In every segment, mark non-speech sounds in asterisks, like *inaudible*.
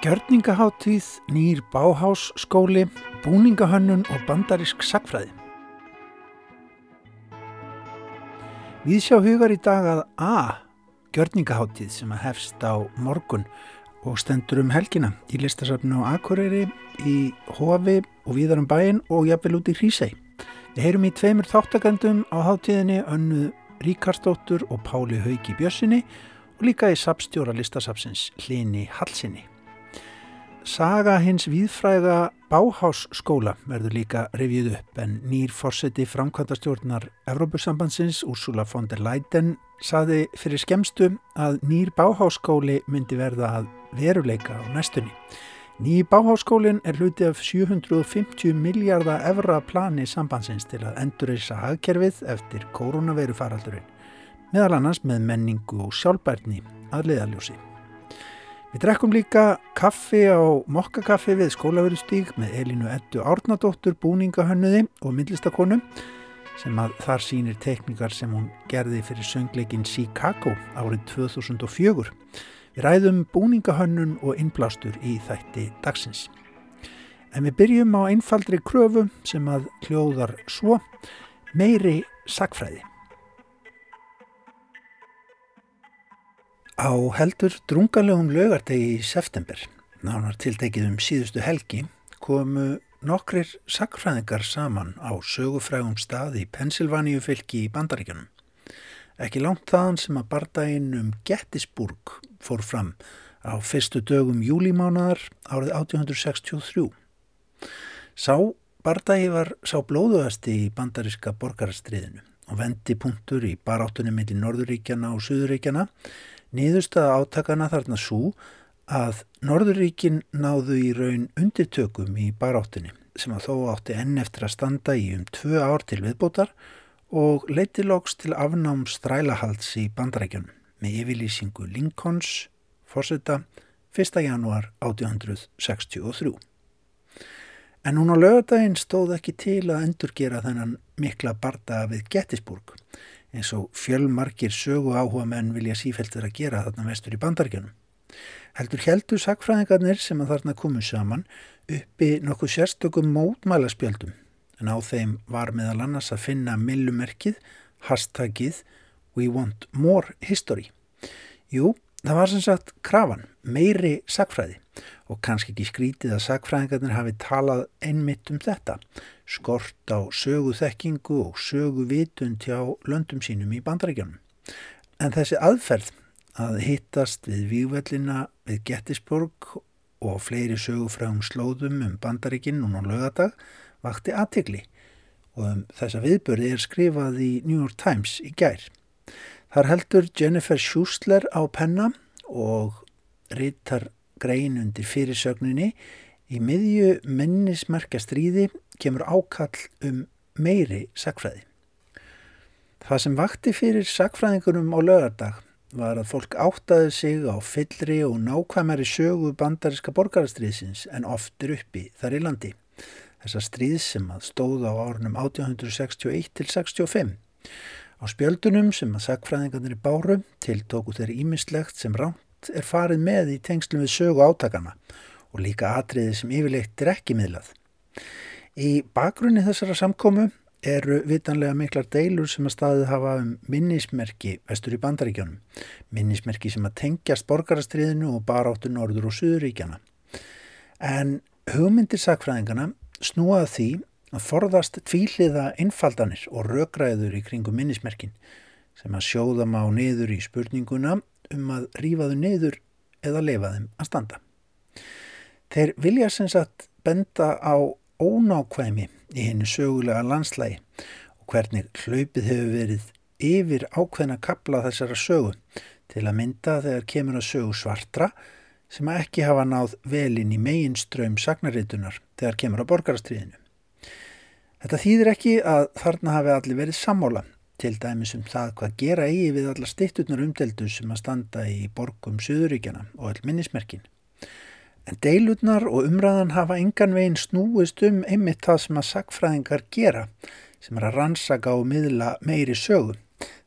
Gjörningaháttíð, nýr báhásskóli, búningahönnun og bandarisk sagfræði. Við sjá hugar í dag að A, gjörningaháttíð sem að hefst á morgun og stendur um helgina í listasafnu á Akureyri, í Hofi og viðar um bæin og jafnvel út í Hrísei. Við heyrum í tveimur þáttakandum á háttíðinni önnu Ríkarsdóttur og Páli Hauki Bjössinni og líka í sapstjóra listasafsins Hlini Hallsinni. Saga hins viðfræga Báhásskóla verður líka revið upp en nýr fórseti framkvæmdastjórnar Evrópusambandsins Úrsula von der Leyen saði fyrir skemstu að nýr Báhásskóli myndi verða að veruleika á næstunni. Ný Báhásskólin er hluti af 750 miljardar evra plani sambandsins til að endurreysa hagkerfið eftir koronaveirufaraldurinn, meðal annars með menningu og sjálfbærni að leiðaljósi. Við drekkum líka kaffi á mokkakaffi við skólaverustík með Elinu Ettu Árnadóttur, búningahönnuði og myndlistakonu sem að þar sínir tekníkar sem hún gerði fyrir söngleikin Chicago árið 2004. Við ræðum búningahönnun og innblástur í þætti dagsins. En við byrjum á einfaldri kröfu sem að hljóðar svo meiri sakfræði. Á heldur drungalegum lögardegi í september, nánar tiltekið um síðustu helgi, komu nokkrir sakfræðingar saman á sögufrægum stað í Pensilvaníu fylki í Bandaríkjunum. Ekki langt þaðan sem að bardaginn um Gettysburg fór fram á fyrstu dögum júlímánaðar árið 1863. Sá bardagi var sá blóðuasti í bandaríska borgarastriðinu og vendi punktur í baráttunum millir Norðuríkjana og Suðuríkjana Nýðustaða átakana þarna svo að Norðuríkin náðu í raun undirtökum í baráttunni sem að þó átti enn eftir að standa í um tvö ár til viðbótar og leiti loks til afnám strælahalds í bandarækjunum með yfirlýsingu Lincolns fórseta 1. januar 1863. En hún á lögadaginn stóð ekki til að endurgera þennan mikla barda við Gettysburg eins og fjölmarkir sögu áhuga menn vilja sífælt vera að gera þarna vestur í bandargjönum. Heldur heldur sakfræðingarnir sem að þarna komu saman uppi nokkuð sérstökum mótmælaspjöldum en á þeim var meðal annars að finna millumerkið, hashtagið We want more history. Jú, það var sem sagt krafan, meiri sakfræði og kannski ekki skrítið að sakfræðingarnir hafi talað einmitt um þetta, skort á sögu þekkingu og sögu vitund hjá löndum sínum í bandarækjunum. En þessi aðferð að hittast við vývellina við Gettysburg og fleiri sögufrægum slóðum um bandaríkinn og nú lögadag vakti aðtikli og um þessa viðbörði er skrifað í New York Times í gær. Þar heldur Jennifer Schuster á penna og rítar grein undir fyrirsögninni í miðju minnismerkja stríði kemur ákall um meiri sakfræði. Það sem vakti fyrir sakfræðingunum á lögardag var að fólk áttaði sig á fyllri og nákvæmari sögu bandariska borgarastriðsins en oftur uppi þar í landi. Þessa stríð sem að stóða á árunum 1861 til 65. Á spjöldunum sem að sakfræðingarnir í báru tiltóku þeirri ímislegt sem ránt er farið með í tengslum við sögu átakana og líka atriði sem yfirleitt er ekki miðlað. Í bakgrunni þessara samkómu eru vitanlega miklar deilur sem að staðið hafa um minnismerki vestur í bandaríkjónum, minnismerki sem að tengjast borgarastriðinu og baráttu norður og suðuríkjana. En hugmyndir sakfræðingana snúaða því að forðast tvíliða innfaldanir og rökræður í kringum minnismerkin sem að sjóða má niður í spurninguna um að rýfaðu niður eða leifa þeim að standa. Þeir vilja sem sagt benda á ónákvæmi í hennu sögulega landslægi og hvernig hlaupið hefur verið yfir ákveðna kapla þessara sögu til að mynda þegar kemur að sögu svartra sem að ekki hafa náð velin í meginströym sagnaritunar þegar kemur að borgarastriðinu. Þetta þýðir ekki að þarna hafi allir verið sammála til dæmis um það hvað gera eigi við alla stitturnar umdeldu sem að standa í borgum Suðuríkjana og all minnismerkin. En deilurnar og umræðan hafa engan veginn snúist um einmitt það sem að sagfræðingar gera sem er að rannsaka og miðla meiri sögum.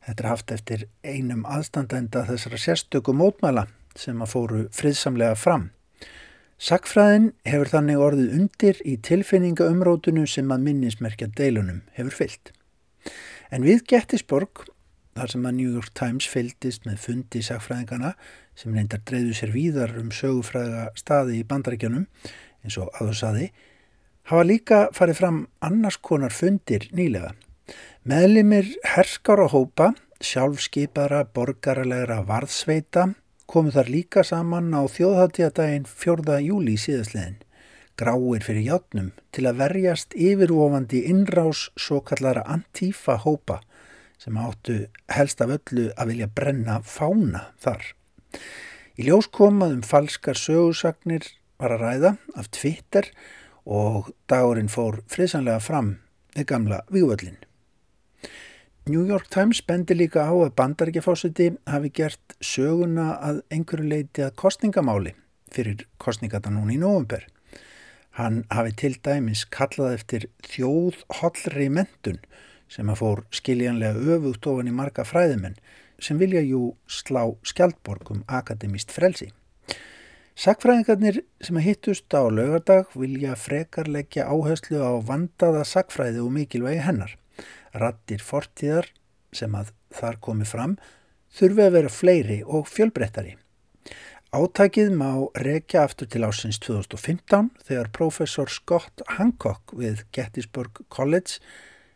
Þetta er haft eftir einum aðstandenda þessara sérstöku mótmæla sem að fóru friðsamlega fram. Sakfræðin hefur þannig orðið undir í tilfinningaumrótunu sem að minnismerkja deilunum hefur fyllt. En við Gettisborg, þar sem að New York Times fylgist með fundi sakfræðingana sem reyndar dreyðu sér víðar um sögufræða staði í bandarækjanum, eins og aðu saði, hafa líka farið fram annars konar fundir nýlega. Meðlimir herskára hópa, sjálfskeipara, borgaralegra varðsveita komu þar líka saman á þjóðháttíðadaginn 4. júli síðastliðin, gráir fyrir játnum til að verjast yfirvofandi innrás svo kallara antífa hópa sem áttu helst af öllu að vilja brenna fána þar. Í ljós komaðum falskar sögursagnir var að ræða af Twitter og dagurinn fór friðsanlega fram við gamla vývöldin. New York Times bendi líka á að bandaríkjafósiti hafi gert söguna að einhverju leiti að kostningamáli fyrir kostningata núna í nógumber. Hann hafi til dæmis kallað eftir þjóð hollri mentun sem að fór skiljanlega öfugt ofan í marga fræðimenn sem vilja jú slá skjaldborgum akademist frelsi. Sakfræðingarnir sem hittust á lögardag vilja frekar leggja áherslu á vandaða sakfræði og mikilvægi hennar. Rattir fortíðar sem að þar komi fram þurfi að vera fleiri og fjölbrettari. Átækið má rekja aftur til ásins 2015 þegar professor Scott Hancock við Gettysburg College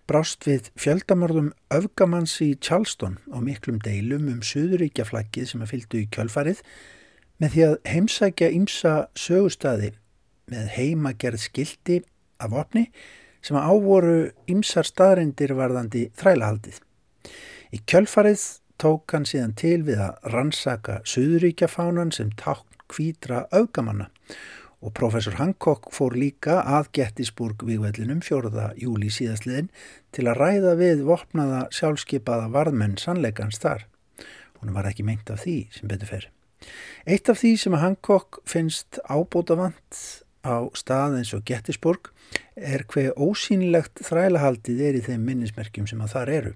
brást við fjöldamörðum öfgamanns í Charleston á miklum deilum um Suðuríkjaflaggið sem að fylgdu í kjölfarið með því að heimsækja ymsa sögustadi með heimagerð skildi af opni sem að ávoru ymsar staðrindir varðandi þrælahaldið. Í kjölfarið tók hann síðan til við að rannsaka Suðuríkjafánan sem takk kvítra augamanna og professor Hancock fór líka að Gettisburg výgvellinum 4. júli síðastliðin til að ræða við vopnaða sjálfskeipaða varðmenn sannleikans þar. Hún var ekki meint af því sem betur fer. Eitt af því sem að Hancock finnst ábótavant á stað eins og Gettisburg er hver ósýnilegt þrælahaldið er í þeim minnismerkjum sem að þar eru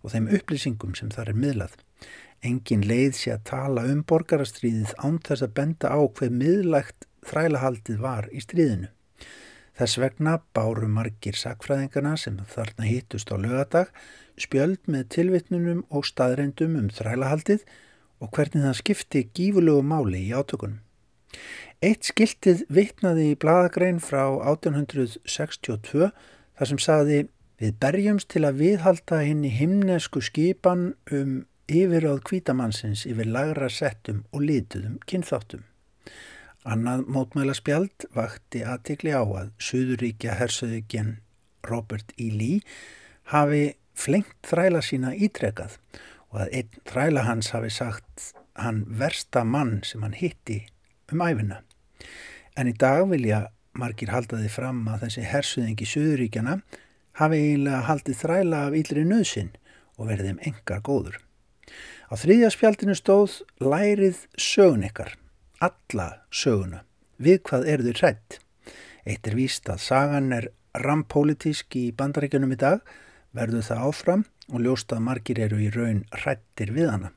og þeim upplýsingum sem þar er miðlað. Engin leið sé að tala um borgarastriðið án þess að benda á hver miðlægt þrælahaldið var í stríðinu. Þess vegna báru margir sakfræðingarna sem þarna hittust á lögadag spjöld með tilvittnunum og staðreindum um þrælahaldið og hvernig það skipti gífulegu máli í átökunum. Eitt skiltið vittnaði í bladagrein frá 1862 þar sem saði við berjumst til að viðhalda hinn í himnesku skipan um yfiráð kvítamannsins yfir lagra settum og lituðum kynþáttum. Annað mótmæla spjald vakti aðtikli á að Suðuríkja hersöðugjen Robert E. Lee hafi flengt þræla sína ítrekað og að einn þræla hans hafi sagt hann versta mann sem hann hitti um æfina. En í dag vilja margir halda því fram að þessi hersuðingi Suðuríkjana hafi eiginlega haldið þræla af yllri nöðsinn og verðið um engar góður. Á þriðja spjaldinu stóð lærið sögun ykkar, alla söguna. Við hvað eru þau hrætt? Eitt er víst að sagan er rampolítísk í bandaríkjunum í dag, verður það áfram og ljóst að margir eru í raun hrættir við hana,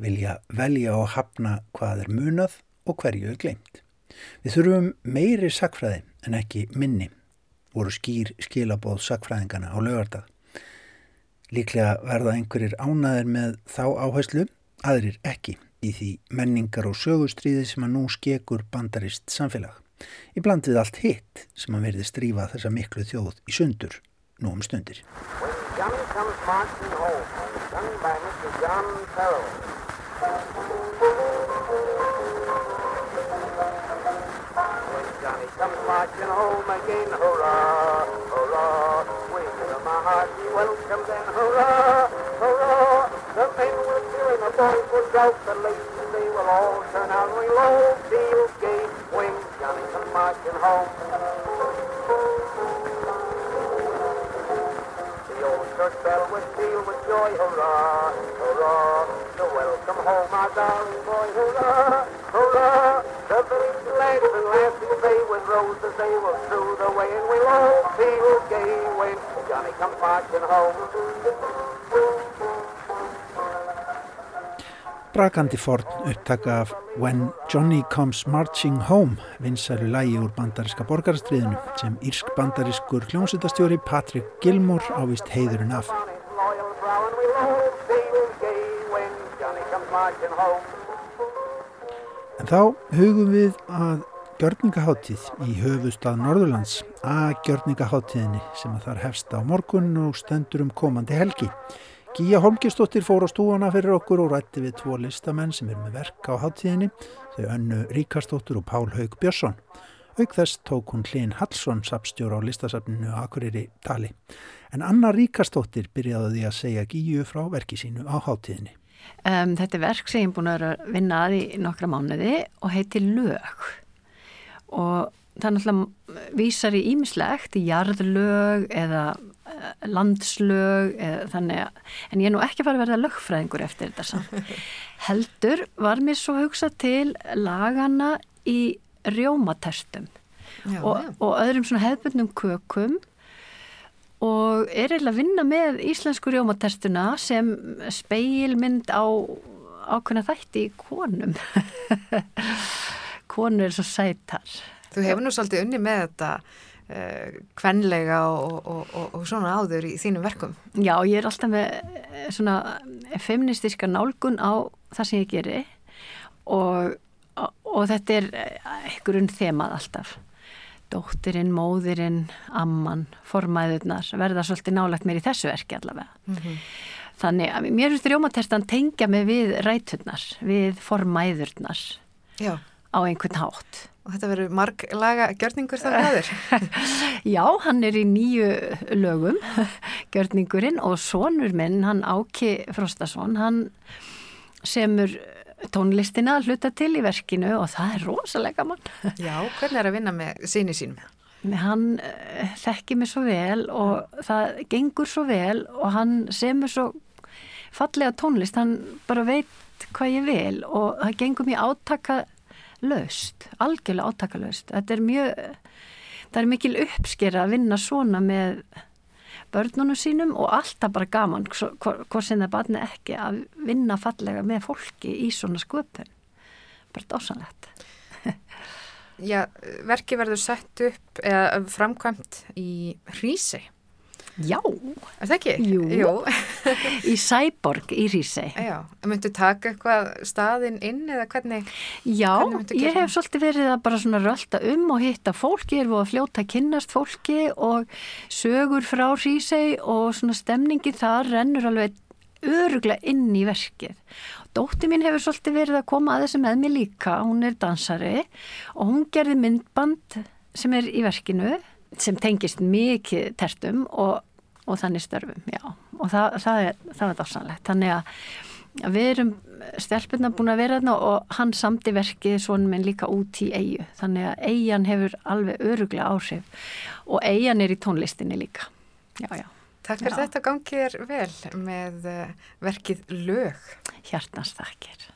vilja velja og hafna hvað er munað og hverju er glemt. Við þurfum meiri sakfræði en ekki minni, voru skýr skilabóð sakfræðingana á lögardag. Líklega verða einhverjir ánaðir með þá áherslu, aðrir ekki í því menningar og sögustríði sem að nú skekur bandarist samfélag. Í blandið allt hitt sem að verði strífa þessa miklu þjóð í sundur nú um stundir. Hurrah, hurrah. The men will cheer and the ladies they will all turn out, all feel gay when Johnny comes marching home. The old church bell would peal with joy, hurrah, hurrah, to welcome home our darling boy, hurrah, hurrah. The village lads and lasses, they with roses, they will through the way, and we'll all feel gay when Johnny comes marching home. Brakandi forn upptaka af When Johnny Comes Marching Home vinsælu lægi úr bandariska borgarastriðinu sem írsk bandariskur hljómsutastjóri Patrick Gilmore ávist heiðurinn af. En þá hugum við að gjörningaháttíð í höfustad Norðurlands að gjörningaháttíðinni sem að þar hefst á morgun og stendur um komandi helgi. Gíja Holmgistóttir fór á stúana fyrir okkur og rætti við tvo listamenn sem er með verk á háttíðinni, þau önnu Ríkarstóttir og Pál Haug Björnsson. Auk þess tók hún Hlinn Hallsson sapstjóra á listasafninu Akureyri tali. En Anna Ríkarstóttir byrjaði því að segja Gíju frá verki sínu á háttíðinni. Um, þetta er verk sem ég er búin að vinna að í nokkra mánuði og heiti Lög og það náttúrulega vísar í ímislegt í jarðlög eða landslög eða þannig að, en ég er nú ekki farið að verða lögfræðingur eftir þetta samt. *laughs* Heldur var mér svo hugsað til lagana í rjómaterstum og, og öðrum svona hefðbundnum kökum og er eiginlega að vinna með íslensku rjómaterstuna sem speilmynd á ákveðna þætti í konum. *laughs* konur er svo sætar. Þú hefur nú svolítið unni með þetta kvenlega og, og, og, og svona áður í þínum verkum. Já, ég er alltaf með eh, svona feministiska nálgun á það sem ég geri og þetta er einhverjum þemað alltaf. Dóttirinn, móðirinn, amman, formæðurnar verða svolítið nálagt mér í þessu verki allavega. Mm -hmm. Þannig að mér finnst rjómaterstan tengja mig við ræturnar, við formæðurnar Já. á einhvern hátt. Og þetta verður marg laga gjörningur þá aður? *laughs* Já, hann er í nýju lögum, *laughs* gjörningurinn og sonur minn, hann Áki Frostason, hann semur tónlistina að hluta til í verkinu og það er rosalega mann. *laughs* Já, hvernig er að vinna með síni sínum? Hann uh, þekki mig svo vel og það gengur svo vel og hann semur svo fallega tónlist, hann bara veit hvað ég vil og það gengur mjög átaka löst, algjörlega átaka löst. Þetta er mjög, það er mikil uppskera að vinna svona með börnunum sínum og alltaf bara gaman hvort sem það barni ekki að vinna fallega með fólki í svona sköpun. Bara dásanlegt *laughs* Já, verki verður sett upp eða framkvæmt í Hrísi Já. Er það ekki? Jú. Jú. í Sæborg í Rýsei. *laughs* Já. Myndu taka eitthvað staðinn inn eða hvernig? Já, hvernig ég hef svolítið verið að bara svona rölda um og hitta fólki, er búin að fljóta að kynnast fólki og sögur frá Rýsei og svona stemningi þar rennur alveg öruglega inn í verkið. Dótti mín hefur svolítið verið að koma að þessu með mig líka, hún er dansari og hún gerði myndband sem er í verkinu sem tengist mikið tertum og og þannig störfum, já. Og það, það er, er dásanlegt þannig að við erum stelpunna búin að vera þarna og hann samti verkið svona minn líka út í eigu þannig að eigan hefur alveg öruglega áhrif og eigan er í tónlistinni líka. Já, já. Takk fyrir þetta. Gangið er vel með eh, verkið lög. Hjartans takkir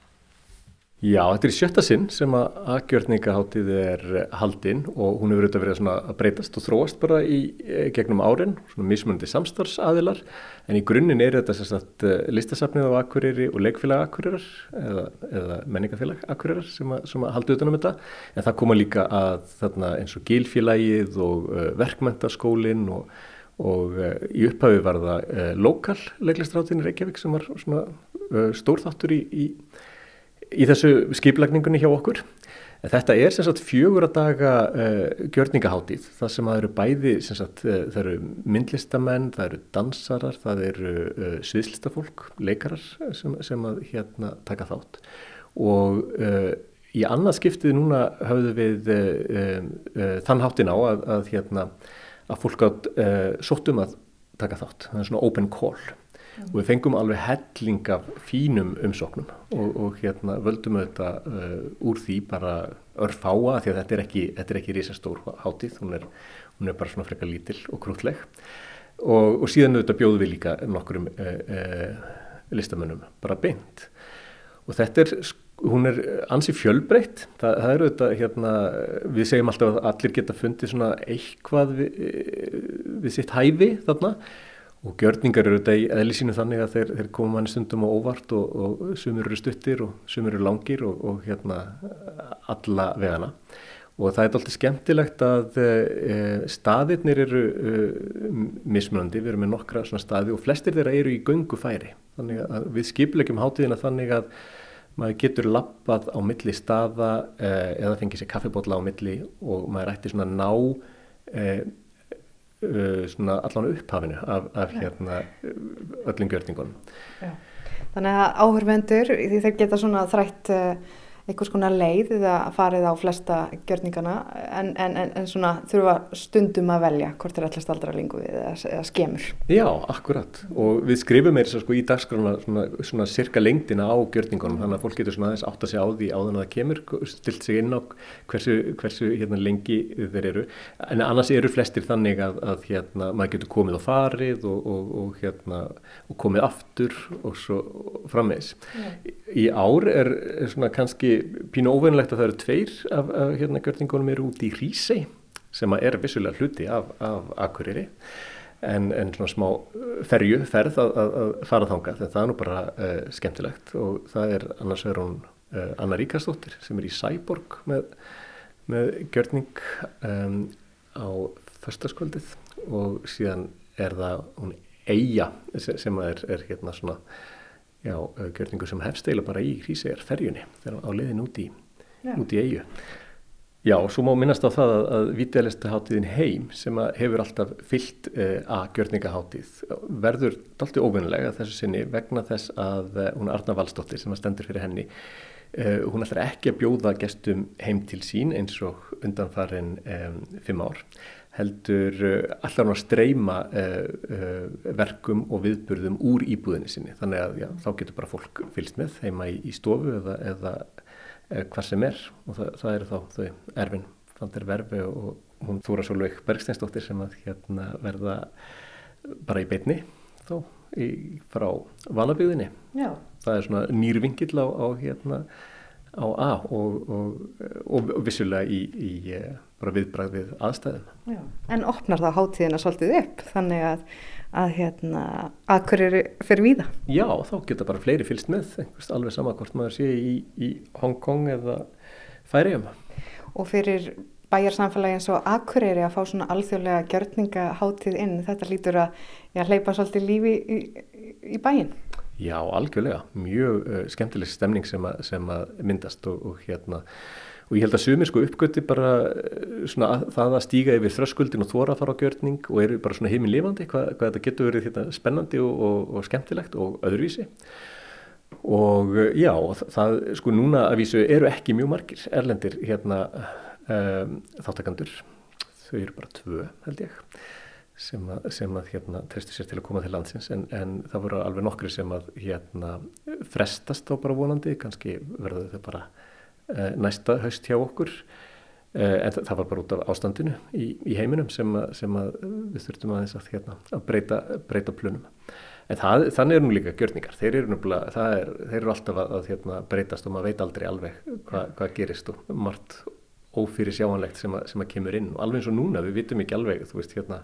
Já, þetta er sjötta sinn sem að aðgjörningaháttið er haldinn og hún hefur auðvitað verið að breytast og þróast bara í eh, gegnum árin, svona mismunandi samstarfsaðilar, en í grunninn er þetta sérstætt eh, listasafnið á Akureyri og leikfélag Akureyrar eða, eða menningafélag Akureyrar sem að, að halda utanum þetta, en það koma líka að þarna eins og gilfélagið og uh, verkmentaskólinn og, og uh, í upphafi var það uh, lokal leiklistrátinni Reykjavík sem var svona stórþáttur í, í í þessu skiplagningunni hjá okkur. En þetta er sem sagt fjögur að daga uh, gjörningaháttíð. Það sem að eru bæði, sem sagt, uh, það eru myndlistamenn, það eru dansarar, það eru uh, sviðslistafólk, leikarar sem, sem að hérna taka þátt. Og í annað skiptið núna hafðu við þann háttin á að, að, hérna, að fólk átt sóttum að taka þátt. Það er svona open call og við fengum alveg helling af fínum umsóknum og, og hérna völdum auðvitað uh, úr því bara örfáa því að þetta er ekki, þetta er ekki risastór hátíð, hún er, hún er bara svona frekar lítill og krútleg og, og síðan auðvitað bjóðum við líka nokkurum uh, uh, listamönnum bara beint. Og þetta er, hún er ansi fjölbreytt, það, það er auðvitað hérna, við segjum alltaf að allir geta fundið svona eitthvað við, uh, við sitt hæfi þarna og gjörningar eru þetta í eðlisínu þannig að þeir, þeir koma manni stundum á óvart og, og sumur eru stuttir og sumur eru langir og, og hérna alla vegana. Og það er alltaf skemmtilegt að e, staðirnir eru e, mismunandi, við erum með nokkra svona staði og flestir þeirra eru í göngu færi þannig að við skiplegjum hátíðina þannig að maður getur lappað á milli staða e, eða fengið sér kaffibotla á milli og maður ætti svona ná svona allan upphafinu af, af hérna öllum gjörningunum. Þannig að áhörvendur, því þeir geta svona þrætt einhvers konar leið eða farið á flesta gjörningana en, en, en svona þurfa stundum að velja hvort er allast aldra lingu við eða, eða skemur. Já, akkurat og við skrifum eins og sko í dagskrana svona, svona cirka lengdina á gjörningunum þannig að fólk getur svona aðeins átt að segja á því áðan að það kemur, stilt sig inn á hversu, hversu hérna, lengi þeir eru en annars eru flestir þannig að, að hérna, maður getur komið á farið og, og, og, hérna, og komið aftur og svo frammeins. Í ár er, er svona kannski pínu óveinlegt að það eru tveir af, af hérna gjörningunum eru út í Hrísei sem er vissulega hluti af, af Akureyri en, en svona smá uh, ferju ferð að, að, að fara þanga þetta er nú bara uh, skemmtilegt og það er annars er hún uh, Anna Ríkastóttir sem er í Sæborg með, með gjörning um, á förstaskvöldið og síðan er það hún Eija sem er, er hérna svona já, gjörningu sem hefst eila bara í hrísegar ferjunni þegar á leiðin út í, út í eigu. Já, og svo má minnast á það að, að Vítiðalistaháttíðin heim sem hefur alltaf fyllt uh, að gjörningaháttíð verður dalti óvinnilega þessu sinni vegna þess að uh, hún Arna Valstóttir sem að stendur fyrir henni uh, hún ætlar ekki að bjóða gestum heim til sín eins og undan farin um, fimm ár heldur uh, allar hann að streyma uh, verkum og viðburðum úr íbúðinni sinni. Þannig að já, þá getur bara fólk fylgst með heima í, í stofu eða, eða hvað sem er. Og það, það eru þá þau erfin fandir verfi og hún Þóra Solveig Bergsteinsdóttir sem að hérna verða bara í beitni þá í, frá vanabíðinni það er svona nýrvingill á, á hérna á A og, og, og, vissulega í, í bara viðbræð við aðstæðum. Já. En opnar það hátíðina svolítið upp þannig að, að hérna, eru fyrir víða? Já, þá geta bara fleiri fylst með, einhvers alveg sama hvort maður sé í, í Hong Kong eða Færiðum. Og fyrir bæjarsamfélagi eins og Akureyri að fá svona alþjóðlega gjörningahátíð inn, þetta lítur að já, hleypa svolítið lífi í, í bæin? Já, algjörlega. Mjög uh, skemmtileg stemning sem, a, sem að myndast og, og hérna og ég held að sumir sko uppgötti bara eh, svona að, það að stíga yfir þröskuldin og þóra að fara á gjörning og eru bara svona heiminn lifandi hvað, hvað þetta getur verið hérna spennandi og, og, og skemmtilegt og öðruvísi. Og eh, já það sko núna að vísu eru ekki mjög margir erlendir hérna um, þáttakandur þau eru bara tvö held ég sem að, sem að hérna trestu sér til að koma til landsins. En, en það voru alveg nokkri sem að hérna frestast þá bara vonandi. Kannski verður þau bara Eh, næsta haust hjá okkur. Eh, en það var bara út af ástandinu í, í heiminum sem, að, sem að við þurftum aðeins að, hérna, að breyta, breyta plunum. En það, þannig er nú líka gjörningar, þeir eru, nefnilega, er, þeir eru alltaf að, hérna, breytast og maður veit aldrei alveg hva, hvað gerist og margt ófyrir sjáanlegt sem, sem að kemur inn. Og alveg eins og núna við vitum ekki alveg veist, hérna,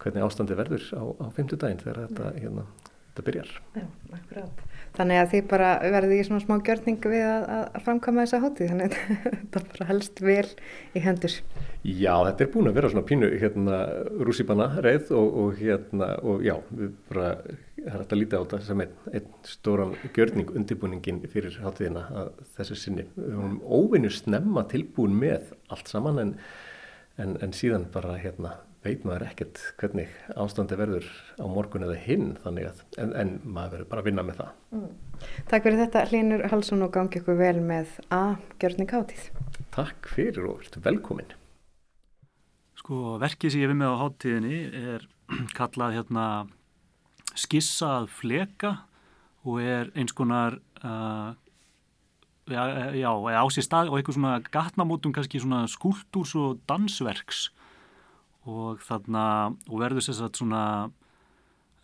hvernig ástandi verður á, á fymtudaginn þegar þetta, hérna, þetta byrjar. Já, akkurát. Þannig að þið bara verði í svona smá gjörning við að, að framkama þessa hátíð, þannig að *laughs* þetta bara helst vel í hendur. Já, þetta er búin að vera svona pínu hérna rússipanna reið og, og hérna og já, við bara, það er hægt að líta á þetta sem einn, einn stóran gjörning undirbúningin fyrir hátíðina að þessu sinni. Við höfum óvinnu snemma tilbúin með allt saman en, en, en síðan bara hérna veit maður ekkert hvernig ástandi verður á morgun eða hinn þannig að, en, en maður verður bara að vinna með það. Mm. Takk fyrir þetta Linur Halsson og gangi ykkur vel með að gjörning átíð. Takk fyrir og verður velkomin. Sko verkið sem ég við með á hátíðinni er *clears throat* kallað hérna skissað fleka og er eins konar uh, já, já, á sér stað og eitthvað svona gatnamótum kannski svona skúltúrs og dansverks og þarna og verður sérstaklega svona,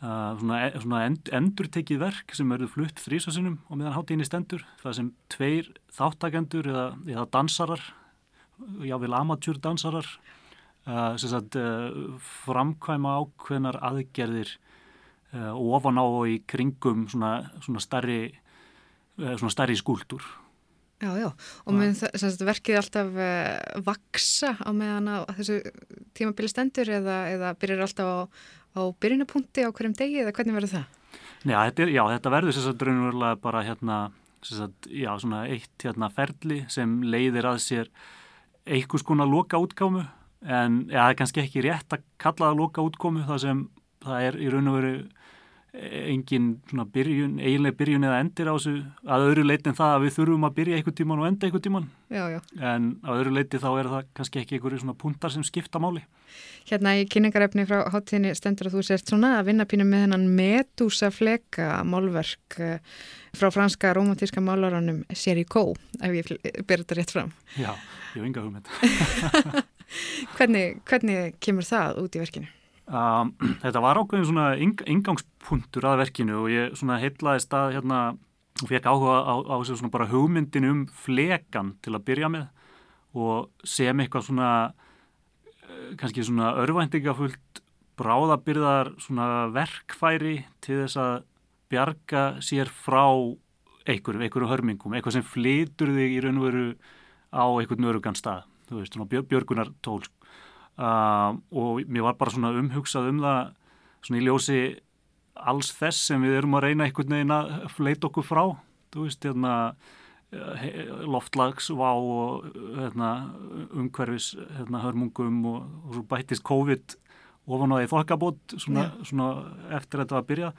uh, svona, e, svona end, endurtekið verk sem verður flutt þrísasunum og meðan hátíðinni stendur það sem tveir þáttakendur eða, eða dansarar jável amatjúrdansarar uh, sérstaklega uh, framkvæma ákveðnar aðgerðir uh, ofan á og í kringum svona, svona starri, uh, svona starri skúldur. Já, já, og mun verkið alltaf uh, vaksa á meðan á þessu tímabili stendur eða, eða byrjar alltaf á, á byrjunapunkti á hverjum degi eða hvernig verður það? Já, þetta, já, þetta verður sérstaklega bara hérna, sagt, já, svona eitt hérna, ferli sem leiðir að sér einhvers konar loka útgámu en já, það er kannski ekki rétt að kalla það loka útgámu það sem það er í raun og veru engin svona byrjun, eiginlega byrjun eða endir á þessu að öðru leiti en það að við þurfum að byrja einhver tíman og enda einhver tíman já, já. en á öðru leiti þá er það kannski ekki einhverju svona puntar sem skipta máli Hérna í kynningarefni frá háttíðinni stendur að þú sért svona að vinna pínum með hennan Medusa fleka málverk eh, frá franska romantíska málaranum Seri Kó, ef ég ber þetta rétt fram Já, ég enga hugmynd *laughs* hvernig, hvernig kemur það út í verkinu? Um, *clears throat* þetta var ákveðin svona ingangspunktur að verkinu og ég svona heitlaði stað hérna og fekk áhuga á, á þessu svona bara hugmyndin um flekan til að byrja með og sem eitthvað svona eh, kannski svona örvæntingafullt bráðabyrðar svona verkfæri til þess að bjarga sér frá einhverju, einhverju hörmingum, eitthvað sem flytur þig í raun og veru á einhvern örugan stað, þú veist, svona björgunar tólsk uh, og mér var bara svona umhugsað um það svona í ljósi alls þess sem við erum að reyna einhvern veginn að fleita okkur frá þú veist, hérna loftlagsvá og hérna, umhverfis hérna, hörmungum og, og bættist COVID ofan á því þokkabót svona, svona eftir þetta að byrja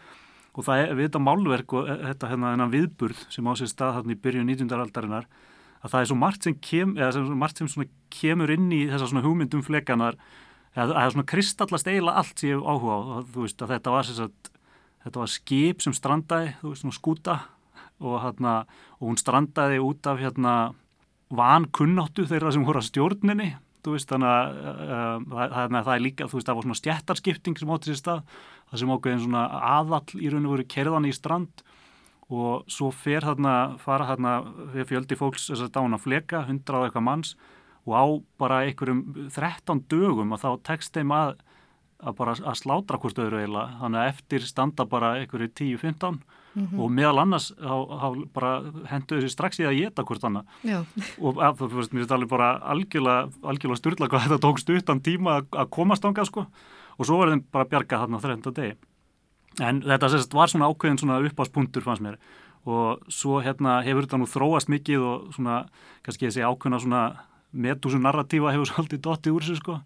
og það er við þetta málverk og þetta hérna, viðburð sem á sér stað hérna í byrju 19. aldarinnar að það er svo margt sem, kem, sem, margt sem kemur inn í þessar hugmyndum flekanar að það er svona kristallast eiginlega allt sem ég hef áhuga á. Veist að þetta var, sagt, þetta var skip sem strandaði, veist, skúta og, hérna, og hún strandaði út af hérna vankunnáttu þeirra sem voru að stjórninni veist, þannig að uh, það, það er líka, það var svona stjættarskipting sem átti sér stað, það sem ákveðin svona aðall í raun og veru kerðan í strand og svo fer þarna, fara þarna við fjöldi fólks þess að dána fleka, hundrað eitthvað manns og á bara einhverjum 13 dögum að þá tekst þeim að, að bara að slátra hvort öðru eiginlega, þannig að eftir standa bara einhverju 10-15 mm -hmm. og meðal annars hendur þessi strax í að geta hvort annað. Og að, þú veist, mér alveg bara algjörlega, algjörlega styrla hvað þetta tókst utan tíma að komast ánga sko. Og svo verður þeim bara bjarga þarna 13 degi En þetta sérst, var svona ákveðin svona uppáspunktur fannst mér. Og svo hérna hefur þetta nú þróast mikið og svona kannski þessi ákveðina svona metúsu narratífa hefur *laughs* svolítið dottið úr sig sko.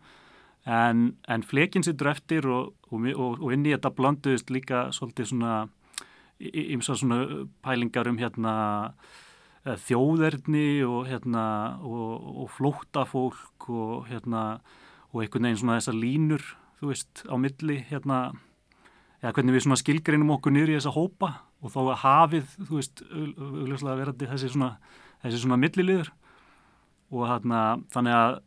En, en flekin sittur eftir og, og, og, og inn í þetta blanduðist líka svolítið svona ymsa svona pælingar um hérna eh, þjóðerni og hérna og flóttafólk og hérna og einhvern veginn svona þessar línur þú veist á milli hérna eða hvernig við skilgreinum okkur niður í þessa hópa og þá að hafið, þú veist, auðvitað verandi þessi svona, þessi svona milliliður. Og þarna, þannig að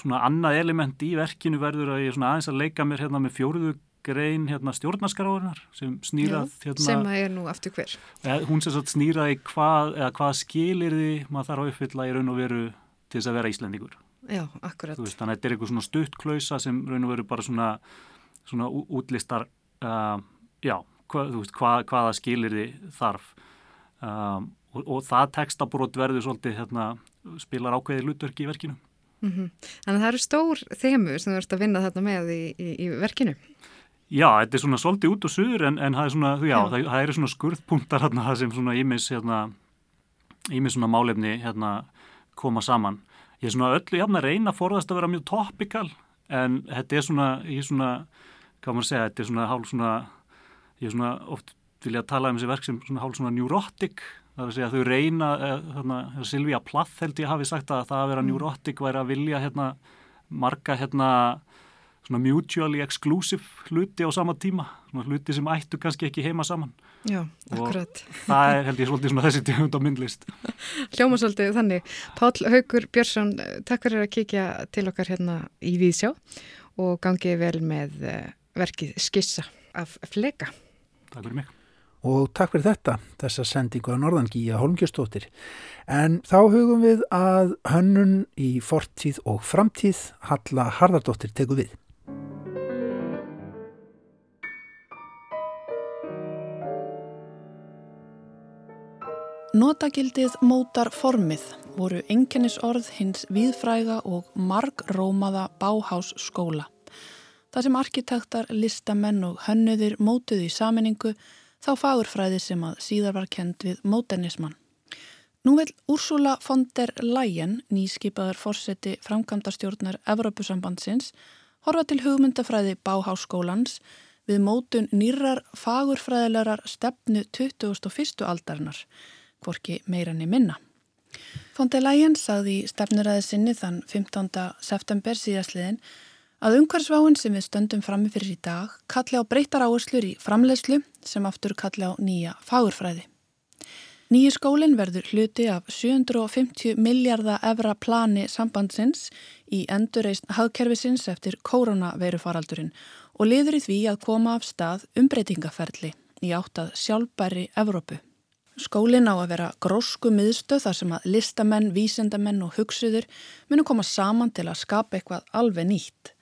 svona annað element í verkinu verður að ég svona aðeins að leika mér hérna með fjóruðu grein hérna stjórnaskaráðunar sem snýrað hérna, sem að er nú aftur hver. Eða, hún sem snýraði hvað, eða hvað skilir því maður þarf að uppfylla í raun og veru til þess að vera íslendingur. Já, akkurat. Veist, Þannig að þetta er eitthvað svona stuttklausa sem raun og veru bara svona, svona útlistar uh, já, hvað, veist, hvað, hvaða skilir þið þarf um, og, og það textabrót verður svolítið hérna, spilar ákveði lutverki í verkinu. Mm -hmm. Þannig að það eru stór þemu sem þú ert að vinna þarna með í, í, í verkinu. Já, þetta er svona svolítið út og suður en, en það er svona, já, já. Það, það eru svona skurðpunktar hérna, það sem svona ímis hérna, ímis svona málefni hérna koma saman. Ég er svona öllu jafn að reyna að forðast að vera mjög toppikal en þetta er svona, ég er svona hvað maður segja, þetta er svona hálf svona, ég er svona oft vilja að tala um þessi verk sem svona hálf svona neurotic, það er að segja að þau reyna, eh, þarna, Silvíja Plath held ég hafi sagt að það að vera mm. neurotic væri að vilja hérna marga hérna svona mutually exclusive hluti á sama tíma, svona hluti sem ættu kannski ekki heima saman. Já, akkurat. Og það er held ég svolítið svona þessi tegund á myndlist. *laughs* Hljóma svolítið þannig. Pál Haugur Björnsson, takk fyrir að kíkja til okkar hérna í Víðsjá og gangið vel með eh, verkið skissa af fleka. Takk fyrir mig. Og takk fyrir þetta, þessa sendingu að Norðangíja Holmgjörnstóttir. En þá hugum við að hönnun í fortíð og framtíð Halla Harðardóttir teku við. Notagildið mótar formið voru enkennisorð hins viðfræga og margrómaða báhásskóla. Það sem arkitektar, listamenn og hönnuðir mótuðu í saminningu þá fagurfræði sem að síðar var kend við móternismann. Nú vil Úrsula von der Leyen, nýskipaður fórseti framkvæmdastjórnar Evrópusambandsins, horfa til hugmyndafræði Báháskólans við mótun nýrar fagurfræðilegar stefnu 21. aldarinnar, hvorki meirann í minna. Von der Leyen sagði í stefnuræði sinni þann 15. september síðastliðin að umhverfsváin sem við stöndum frammi fyrir í dag kalli á breytar áherslur í framleiðslu sem aftur kalli á nýja fagurfræði. Nýju skólinn verður hluti af 750 miljardar evra plani sambandsins í endurreist hagkerfisins eftir koronaveirufaraldurinn og liður í því að koma af stað umbreytingaferli í áttað sjálfbæri Evrópu. Skólinn á að vera grósku miðstöð þar sem að listamenn, vísendamenn og hugsuður munu koma saman til að skapa eitthvað alveg nýtt.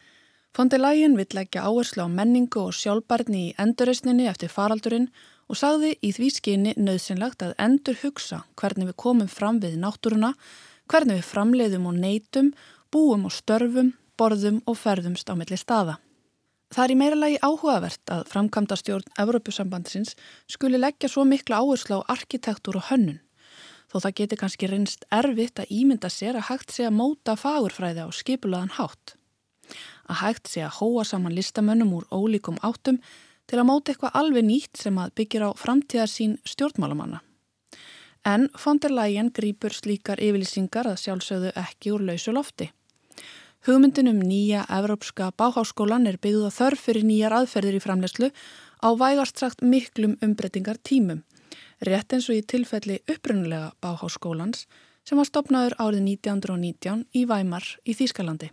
Fondelægin vill leggja áherslu á menningu og sjálfbarni í endurreysninni eftir faraldurinn og sagði í því skyni nöðsynlegt að endur hugsa hvernig við komum fram við náttúruna, hvernig við framleiðum og neytum, búum og störfum, borðum og ferðumst á milli staða. Það er í meira lagi áhugavert að framkvæmda stjórn Evrópusambandsins skuli leggja svo mikla áherslu á arkitektúr og hönnun. Þó það geti kannski reynst erfitt að ímynda sér að hægt sé að móta fagurfræði á skipulaðan hátt að hægt sé að hóa saman listamönnum úr ólíkum áttum til að móta eitthvað alveg nýtt sem að byggir á framtíðarsín stjórnmálamanna. En von der Leyen grýpur slíkar yfirlýsingar að sjálfsögðu ekki úr lausu lofti. Hugmyndin um nýja Evrópska báháskólan er byggðuð að þörf fyrir nýjar aðferðir í framlegslu á vægast sagt miklum umbreytingar tímum, rétt eins og í tilfelli upprunnulega báháskólans sem var stopnaður árið 1919 í Væmar í Þýskalandi.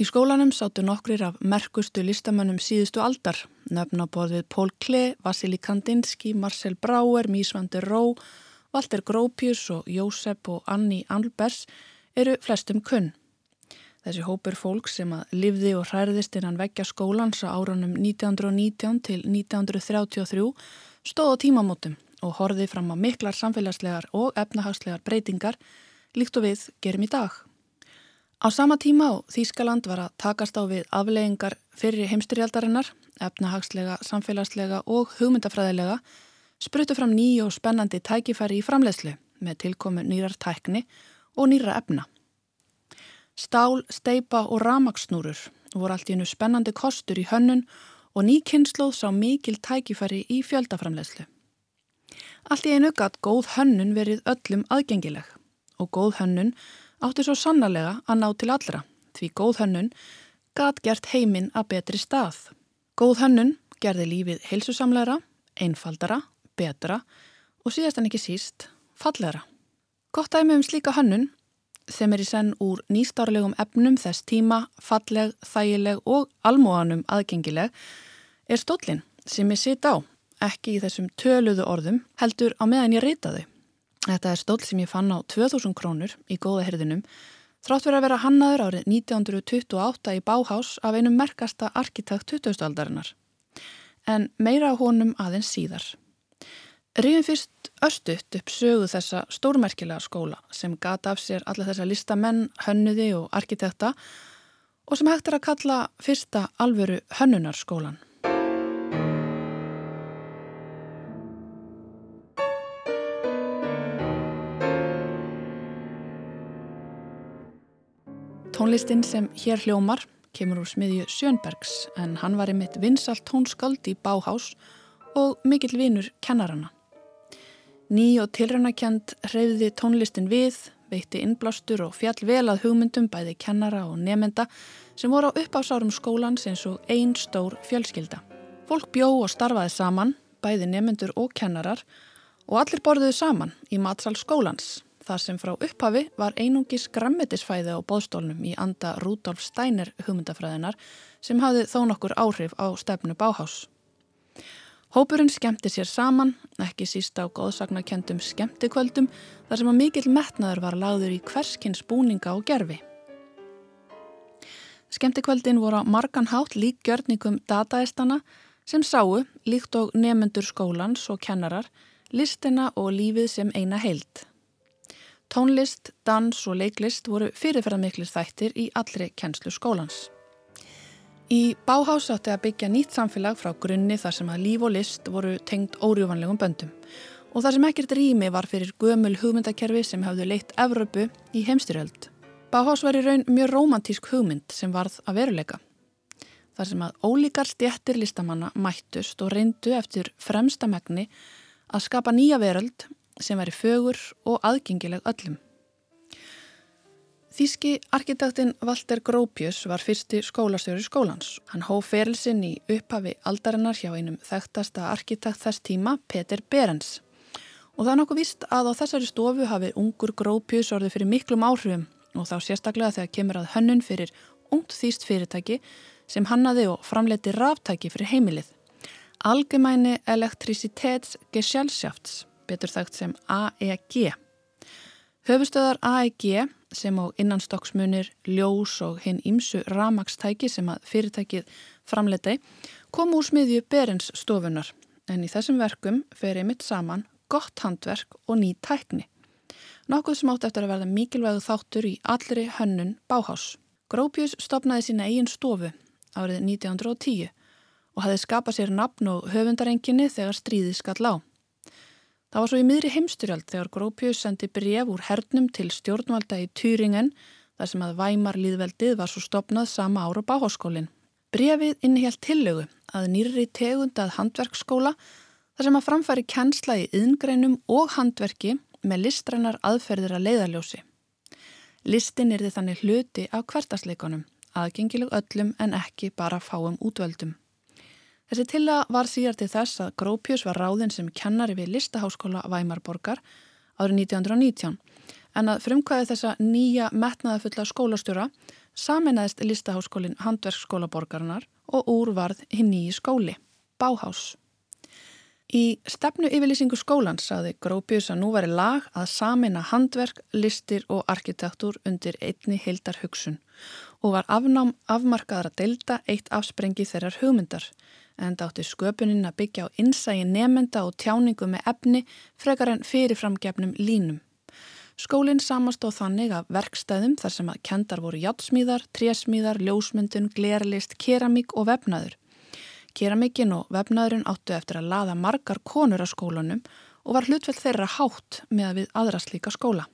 Í skólanum sáttu nokkrir af merkustu listamönnum síðustu aldar, nöfnaborðið Pól Klee, Vasili Kandinsky, Marcel Brauer, Mísvandur Ró, Walter Gropius og Jósef og Anni Alberts eru flestum kunn. Þessi hópur fólk sem að livði og hræðist innan veggja skólans á árunum 1919 til 1933 stóð á tímamótum og horfið fram á miklar samfélagslegar og efnahagslegar breytingar líkt og við gerum í dag. Á sama tíma á Þýskaland var að takast á við afleggingar fyrir heimstyrjaldarinnar, efnahagslega, samfélagslega og hugmyndafræðilega, sprutu fram nýju og spennandi tækifæri í framlegslu með tilkomu nýrar tækni og nýra efna. Stál, steipa og ramagsnúrur voru allt í hennu spennandi kostur í hönnun og nýkynnslóð sá mikil tækifæri í fjöldaframlegslu. Allt í einu gatt góð hönnun verið öllum aðgengileg og góð hönnun átti svo sannarlega að ná til allra því góð hönnun gat gert heiminn að betri stað. Góð hönnun gerði lífið heilsusamleira, einfaldara, betra og síðast en ekki síst fallegra. Gott dæmi um slíka hönnun sem er í senn úr nýstarlegum efnum þess tíma, falleg, þægileg og almóanum aðgengileg er stólinn sem ég sitt á, ekki í þessum töluðu orðum heldur á meðan ég reyta þau. Þetta er stól sem ég fann á 2000 krónur í góða herðinum þrátt verið að vera hannaður árið 1928 í Báhás af einum merkasta arkitekt 20. aldarinnar. En meira á honum aðeins síðar. Ríðum fyrst östutt upp sögu þessa stórmerkilega skóla sem gata af sér alla þessa listamenn, hönnuði og arkitekta og sem hægt er að kalla fyrsta alvöru hönnunarskólan. Tónlistinn sem hér hljómar kemur úr smiðju Sjönbergs en hann var einmitt vinsalt tónskald í Báhás og mikill vinur kennarana. Ný og tilrænakend hreyði tónlistin við, veitti innblástur og fjall vel að hugmyndum bæði kennara og nefnda sem voru á uppásárum skólans eins og einn stór fjölskylda. Fólk bjó og starfaði saman, bæði nefnendur og kennarar og allir borðuði saman í matsal skólans þar sem frá upphafi var einungis grammetisfæði á bóðstólnum í anda Rúdolf Steiner hugmyndafræðinar sem hafði þó nokkur áhrif á stefnu Báhás. Hópurinn skemmti sér saman, ekki sísta á góðsagnakendum skemmtikvöldum þar sem að mikill metnaður var lagður í hverskins búninga og gerfi. Skemmtikvöldin voru á margan hátt lík gjörningum dataestana sem sáu, líkt og nefendur skólans og kennarar, listina og lífið sem eina heild. Tónlist, dans og leiklist voru fyrirferðarmiklir þættir í allri kennslu skólans. Í Báhás átti að byggja nýtt samfélag frá grunni þar sem að líf og list voru tengd órjúvanlegum böndum og þar sem ekkert rými var fyrir gömul hugmyndakerfi sem hafðu leitt Evropu í heimstyrjöld. Báhás var í raun mjög romantísk hugmynd sem varð að veruleika. Þar sem að ólíkar stjættir listamanna mættust og reyndu eftir fremsta megni að skapa nýja veröld sem væri fögur og aðgengileg öllum. Þíski arkitektinn Walter Gropius var fyrsti skólastjóri skólans. Hann hóf ferilsinn í upphafi aldarinnar hjá einum þekktasta arkitekt þess tíma, Peter Berens. Og það er nokkuð vist að á þessari stofu hafi ungur Gropius orðið fyrir miklum áhrifum og þá sérstaklega þegar kemur að hönnun fyrir ungt þýst fyrirtæki sem hannaði og framleiti ráftæki fyrir heimilið. Algemæni Elektrisitetsgesellschafts, betur þekkt sem AEG. Höfustöðar AEG sem á innanstokksmunir, ljós og hinn ímsu ramagstæki sem að fyrirtækið framleiti kom úr smiðju Berens stofunar en í þessum verkum fer einmitt saman gott handverk og ný tækni. Nokkuð sem átt eftir að verða mikilvægu þáttur í allri hönnun báhás. Grópius stopnaði sína eigin stofu árið 1910 og hafði skapað sér nafn og höfundarenginni þegar stríðið skall á. Það var svo í miðri heimstyrjald þegar Grópius sendi bref úr hernum til stjórnvalda í Týringen þar sem að Væmar líðveldið var svo stopnað sama ára báháskólinn. Brefið innihjalt tillögu að nýri tegundað handverksskóla þar sem að framfæri kennsla í yðngreinum og handverki með listrænar aðferðir að leiðaljósi. Listin er þið þannig hluti af hvertasleikonum, aðgengileg öllum en ekki bara fáum útvöldum. Þessi tilla var síðar til þess að Grópius var ráðinn sem kennari við listaháskóla Væmarborgar árið 1919 en að frumkvæði þessa nýja metnaðafulla skólastjóra saminæðist listaháskólin Handverksskóla borgarinnar og úr varð hinn nýji skóli, Báhás. Í stefnu yfirlýsingu skólan saði Grópius að nú væri lag að samina handverk, listir og arkitektur undir einni heildar hugsun og var afnám afmarkaðar að delta eitt afsprengi þeirrar hugmyndar en dátti sköpunin að byggja á innsægi nefnenda og tjáningu með efni frekar en fyrirframgefnum línum. Skólinn samastóð þannig að verkstæðum þar sem að kendar voru játsmíðar, trésmíðar, ljósmyndun, glerlist, keramík og vefnaður. Keramíkin og vefnaðurinn áttu eftir að laða margar konur á skólanum og var hlutvel þeirra hátt með að við aðra slíka skóla.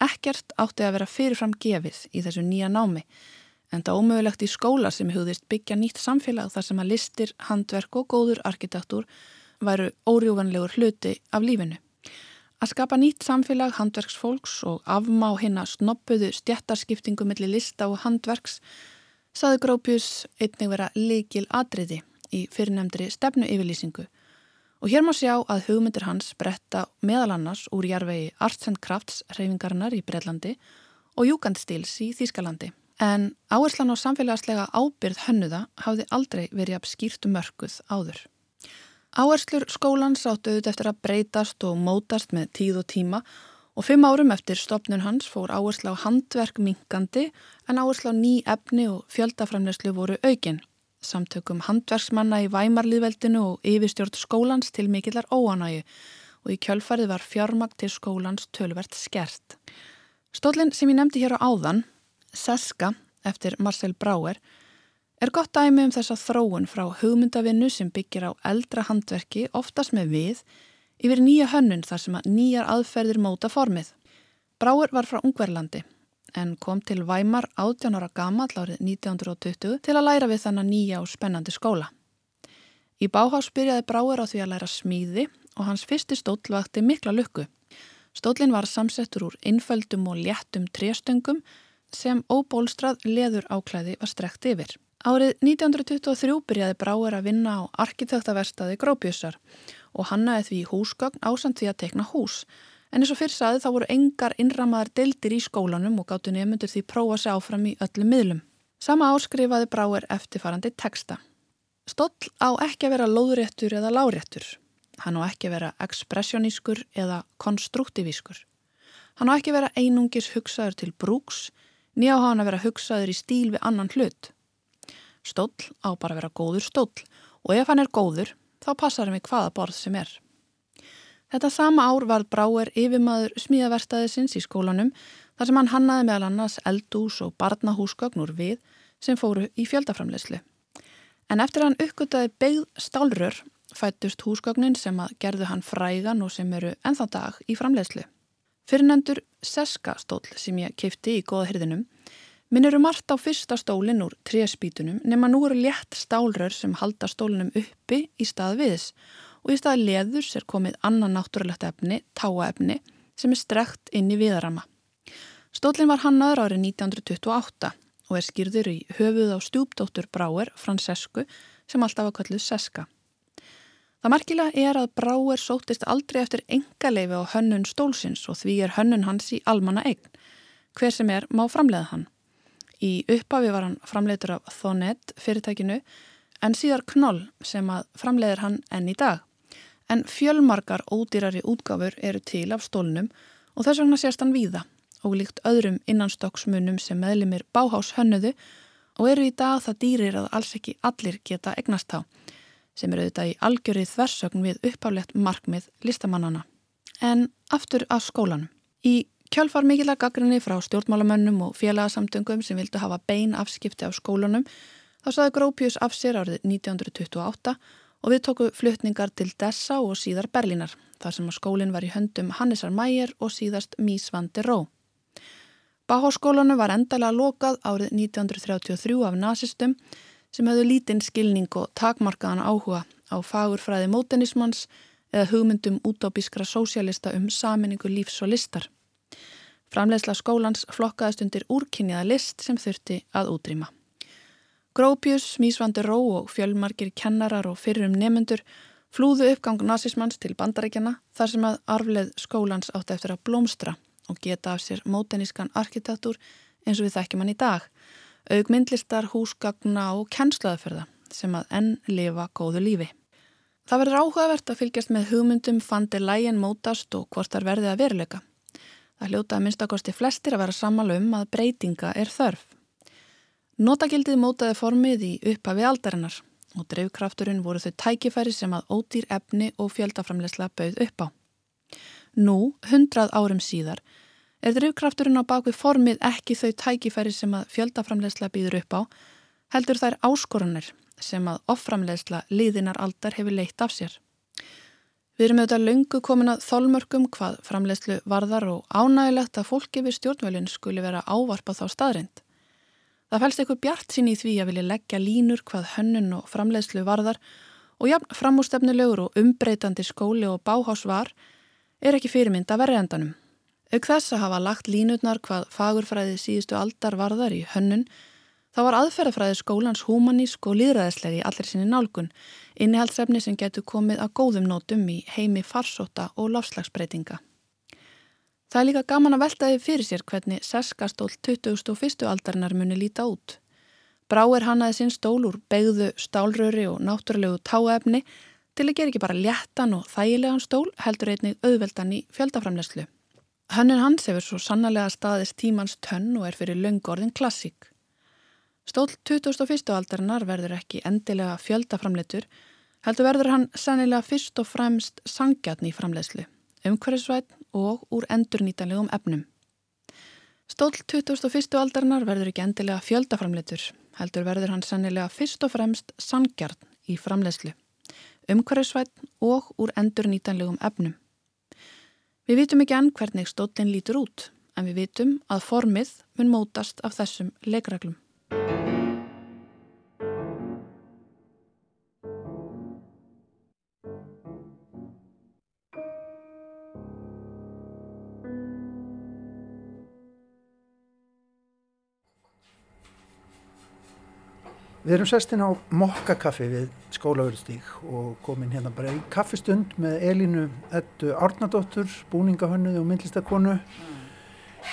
Ekkert átti að vera fyrirfram gefið í þessu nýja námi en það ómögulegt í skóla sem hugðist byggja nýtt samfélag þar sem að listir, handverk og góður arkitektur væru órjúvanlegur hluti af lífinu. Að skapa nýtt samfélag handverksfólks og afmá hinn að snoppuðu stjættarskiptingu millir lista og handverks saði Grópius einnig vera leikil atriði í fyrirnemndri stefnu yfirlýsingu og hér má sjá að hugmyndir hans bretta meðal annars úr jarvegi Arts and Crafts reyfingarinnar í Breitlandi og Júkandstils í Þýskalandi. En áherslan á samfélagslega ábyrð hönnuða hafði aldrei verið að skýrtu mörguð áður. Áherslur skólans áttu auðvitað eftir að breytast og mótast með tíð og tíma og fimm árum eftir stopnun hans fór áhersla á handverk minkandi en áhersla á ný efni og fjöldaframneslu voru aukin. Samtökum handverksmanna í Væmarliðveldinu og yfirstjórn skólans til mikillar óanægu og í kjölfarið var fjármagt til skólans tölvert skert. Stólinn sem ég nefndi hér á áðan Seska eftir Marcel Brauer er gott dæmi um þessa þróun frá hugmyndavinnu sem byggir á eldra handverki oftast með við yfir nýja hönnun þar sem að nýjar aðferðir móta formið. Brauer var frá Ungverlandi en kom til Væmar 18 ára gama árið 1920 til að læra við þannig nýja og spennandi skóla. Í Báhás byrjaði Brauer á því að læra smíði og hans fyrsti stóll vakti mikla lukku. Stóllin var samsettur úr innföldum og léttum tréstungum sem óbólstrað leður áklæði var strekt yfir. Árið 1923 byrjaði Bráer að vinna á arkitektaverstaði Grópjussar og hannaði því húsgögn ásand því að tekna hús. En eins og fyrr saði þá voru engar innramaðar deildir í skólanum og gáttu nefnundur því prófa sig áfram í öllum miðlum. Sama áskrifaði Bráer eftirfarandi texta. Stóll á ekki að vera lóðréttur eða láréttur. Hann á ekki að vera ekspressionískur eða konstruktívískur. Hann á ekki að vera einungis hugsaður til brúks nýja á hann að vera hugsaður í stíl við annan hlut. Stóll á bara að vera góður stóll og ef hann er góður þá passar hann við hvaða borð sem er. Þetta sama ár varð Bráer yfirmaður smíðaverstaðisins í skólanum þar sem hann hannaði meðal annars eldús og barnahúsgögnur við sem fóru í fjöldaframleyslu. En eftir hann uppgöttaði beigð stálrör fættust húsgögnin sem að gerðu hann frægan og sem eru ennþá dag í framleyslu. Fyrirnendur Seska stól sem ég kifti í goðahyrðinum minnir um margt á fyrsta stólinn úr tréspítunum nema nú eru létt stálrör sem halda stólinum uppi í stað viðs og í stað leðurs er komið annan náttúrulegt efni, táaefni, sem er strekt inn í viðarama. Stólinn var hannaður árið 1928 og er skýrður í höfuð á stjúpdóttur Bráer, Fransesku, sem alltaf var kalluð Seska. Það markilega er að Bráer sótist aldrei eftir engaleifi á hönnun stólsins og því er hönnun hans í almanna eign. Hver sem er má framleiða hann. Í upphafi var hann framleitur af Thonet fyrirtækinu en síðar Knoll sem að framleiðir hann enn í dag en fjölmarkar ódýrari útgáfur eru til af stólnum og þess vegna sérst hann víða og líkt öðrum innanstokksmunum sem meðlimir báhás hönnuðu og eru í dag það dýrir að alls ekki allir geta egnast á sem eru auðvitað í algjörið þversögn við uppállett markmið listamannana. En aftur af skólanum. Í kjálfar mikilag gaggrinni frá stjórnmálamönnum og félagsamtöngum sem vildu hafa bein afskipti af skólanum þá saði Grópius af sér árið 1928 og við tóku flutningar til Dessa og síðar Berlínar, þar sem að skólinn var í höndum Hannesar Mæger og síðast Mísvandi Ró. Báháskólanu var endalega lokað árið 1933 af nazistum sem hefðu lítinn skilning og takmarkaðan áhuga á fagurfræði mótenismans eða hugmyndum útópískra sósialista um saminningu lífs og listar. Framleiðsla skólans flokkaðist undir úrkynniða list sem þurfti að útrýma. Grópius, Mísvandi Ró og fjölmarkir kennarar og fyrrum nemyndur flúðu uppgang nazismans til bandarækjana þar sem að arfleð skólans átti eftir að blómstra og geta af sér mótenískan arkitektur eins og við þekkjum hann í dag, augmyndlistar, húsgagna og kennslaðaferða sem að enn lifa góðu lífi. Það verður áhugavert að fylgjast með hugmyndum fandi lægin mótast og hvort þar verði að veruleika. Það hljóta að minnstakosti flestir að vera sammála um að breytinga er þörf. Notagildið mótaði formið í upphafi aldarinnar og dreifkrafturinn voru þau tækifæri sem að ódýr efni og fjöldaframlegsla bauð upp á. Nú, hundrað árum síðar, er dreifkrafturinn á bakvið formið ekki þau tækifæri sem að fjöldaframlegsla býður upp á, heldur þær áskorunir sem að offramlegsla liðinar aldar hefur leitt af sér. Við erum auðvitað löngu komin að þólmörkum hvað framlegslu varðar og ánægilegt að fólki við stjórnvölinn skuli vera ávarpa þá staðrind. Það fælst eitthvað bjart sín í því að vilja leggja línur hvað hönnun og framleiðslu varðar og jafn framústefnilegur og umbreytandi skóli og báhás var er ekki fyrirmynd að verðendanum. Auk þess að hafa lagt línutnar hvað fagurfræði síðustu aldar varðar í hönnun þá var aðferðafræði skólans humanísk og líðræðislegi allir sinni nálgun, innihaldsefni sem getur komið að góðum nótum í heimi farsóta og láslagsbreytinga. Það er líka gaman að veltaði fyrir sér hvernig seskastól 2001. aldarinnar muni líta út. Bráir hannaði sinn stól úr begðu stálröri og náttúrulegu táefni til að gera ekki bara léttan og þægilegan stól heldur einnig auðveldan í fjöldaframlegslu. Hönnin hans hefur svo sannlega staðist tímans tönn og er fyrir löngorðin klassík. Stól 2001. aldarinnar verður ekki endilega fjöldaframletur heldur verður hann sannilega fyrst og fremst sangjatn í framlegslu umhverfisvætt og úr endurnýtanlegum efnum. Stól 2001. aldarinnar verður ekki endilega fjöldaframleitur, heldur verður hann sannilega fyrst og fremst sangjarn í framleiðslu, umhverfisvætt og úr endurnýtanlegum efnum. Við vitum ekki enn hvernig stólinn lítur út, en við vitum að formið mun mótast af þessum leikreglum. Við erum sestinn á mokkakaffi við skólaverðstík og komin hérna bara í kaffistund með Elinu Eddu Árnadóttur, búningahönnuði og myndlistakonu. Mm.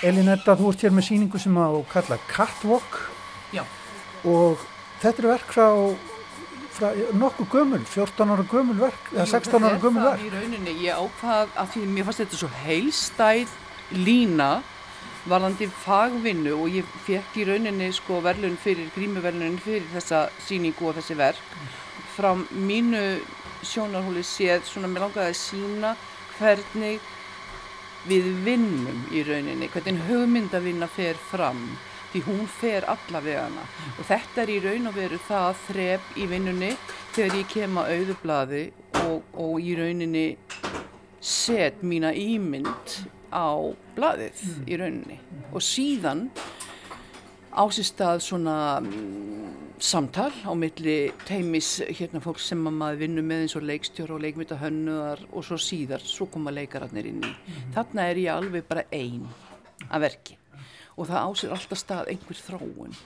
Elin Edda, þú ert hér með síningu sem að kalla Catwalk Já. og þetta er verk frá, frá nokkuð gömul, 14 ára gömul verk, eða 16 ára gömul verk. Þetta er það í rauninni, ég ákvað að því mér fannst þetta svo heilstæð lína varðandi fagvinnu og ég fekk í rauninni sko verðlun fyrir grímuverðlun fyrir þessa síningu og þessi verk frá mínu sjónarhóli séð svona mér langaði að sína hvernig við vinnum í rauninni, hvernig hugmyndavinna fer fram því hún fer allavegana og þetta er í raun og veru það þrep í vinnunni þegar ég kem að auðublaði og, og í rauninni set mína ímynd á blaðið í rauninni og síðan ásistað svona um, samtal á milli teimis hérna fólk sem maður vinnur með eins og leikstjóra og leikmyndahönnuðar og svo síðar, svo koma leikararnir inn í. Þarna er ég alveg bara einn að verki og það ásir alltaf stað einhver þróun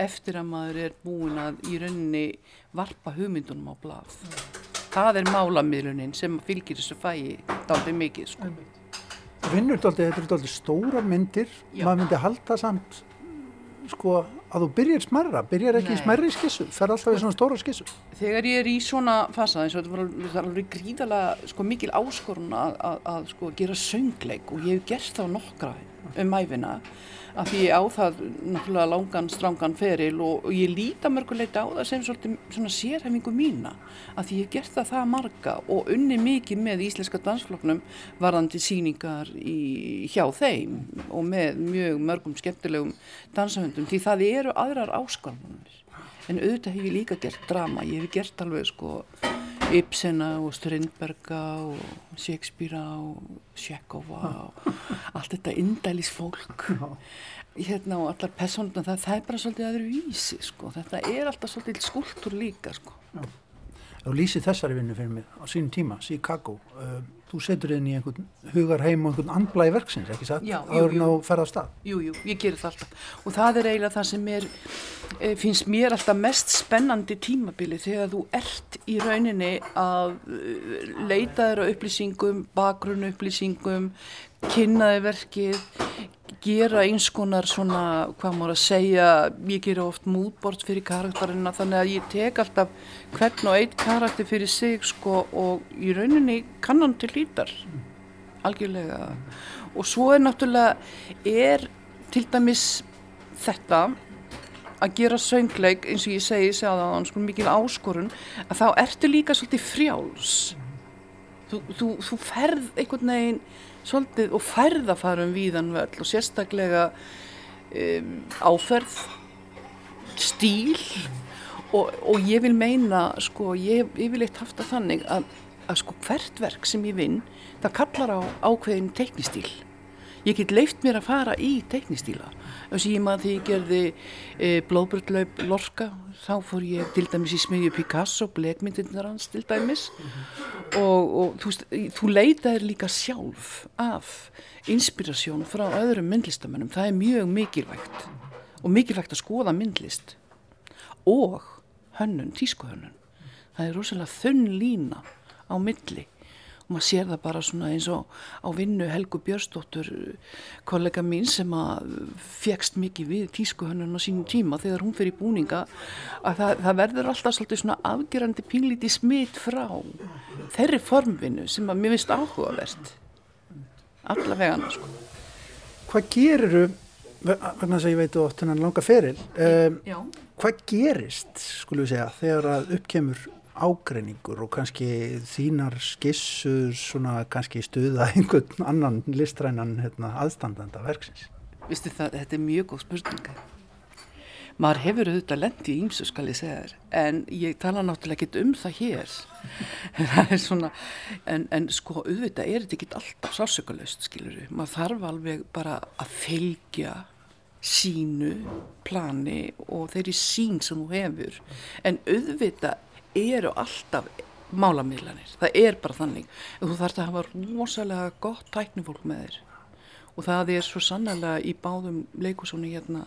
eftir að maður er búin að í rauninni varpa hugmyndunum á blað. Það er málamiðlunin sem fylgir þessu fæi dálítið mikið sko. Vinnur þetta eru dálítið stóra myndir, Já. maður myndi halda samt sko að þú byrjar smerra, byrjar ekki í Nei. smerri skissu, fer alltaf í svona stóra skissu. Þegar ég er í svona fasa eins og þetta var alveg- það er alveg gríðalega sko, mikil áskorun að, að, að sko, gera söngleik og ég hef gert þá nokkra um æfina af því á það náttúrulega langan, strangan feril og, og ég líta mörguleita á það sem svolítið svona sérhefingu mína af því ég gert það það marga og unni mikið með íslenska dansfloknum varðandi síningar í, hjá þeim og með mjög mörgum skemmtilegum dansahöndum því það eru aðrar áskorunir en auðvitað hef ég líka gert drama ég hef gert alveg sko Ibsena og Strindberga og Shakespearea og Shekova og *laughs* allt þetta indælis fólk. Hérna og allar personuna það, það er bara svolítið aðri vísi sko. Þetta er alltaf svolítið skúltur líka sko. Þú lýsið þessari vinnu fyrir mig á sínum tíma, Chicago. Uh, þú setur inn í einhvern hugar heim og einhvern andblæði verksins, ekki satt? Já, jú, jú. þú ferð á stað. Jú, jú, ég gerir það alltaf og það er eiginlega það sem er, e, finnst mér alltaf mest spennandi tímabili þegar þú ert í rauninni að e, leita á upplýsingum, bakgrunn upplýsingum, kynnaði verkið, gera eins konar svona, hvað maður að segja, ég gera oft mútbort fyrir karakterina þannig að ég tek alltaf hvern og einn karakter fyrir sig sko og í rauninni kannan til lítar algjörlega. Og svo er náttúrulega er til dæmis þetta að gera söngleik eins og ég segi segja það sko mikil áskorun að þá ertu líka svolítið frjáls. Þú, þú, þú ferð einhvern veginn svolítið og ferð að fara um víðan völl og sérstaklega um, áferð stíl og, og ég vil meina sko, ég hef yfirleitt haft það þannig að, að sko hvert verk sem ég vinn það kallar á ákveðin teiknistíl ég get leift mér að fara í teiknistíla ég maður því ég gerði e, blóðbröldlaup Lorca þá fór ég til dæmis í smiðju Picasso blekmyndirnar hans til dæmis. Og, og þú, þú leitaðir líka sjálf af inspirasjón frá öðrum myndlistamennum það er mjög mikilvægt og mikilvægt að skoða myndlist og hönnun, tískuhönnun. Það er rosalega þunn lína á milli. og maður sér það bara svona eins og á vinnu Helgu Björnsdóttur kollega mín sem að fegst mikið við tískuhönnun á sínum tíma þegar hún fyrir búninga að það, það verður alltaf svolítið svona afgerandi pínlíti smitt frá þeirri formvinnu sem að mér finnst áhugavert allavega sko. Hvað geriru, vegna þess að ég veit oft hennan langa feril, um, hvað gerist, skulum við segja, þegar að uppkemur ágreiningur og kannski þínar skissur svona kannski stuða *laughs* einhvern annan listrænan hérna, aðstandanda verksins? Vistu það, þetta er mjög góð spurninga. Maður hefur auðvitað lendi í ýmsu skal ég segja þér, en ég tala náttúrulega ekki um það hér. *laughs* það er svona, en, en sko auðvitað er þetta ekki alltaf sásökulöst, skilur við. Maður þarf alveg bara að fylgja sínu plani og þeirri sín sem þú hefur. En auðvitað eru alltaf málamiðlanir. Það er bara þannig. Þú þarf að hafa rosalega gott tæknifólk með þér og það er svo sannlega í báðum leikusónu hérna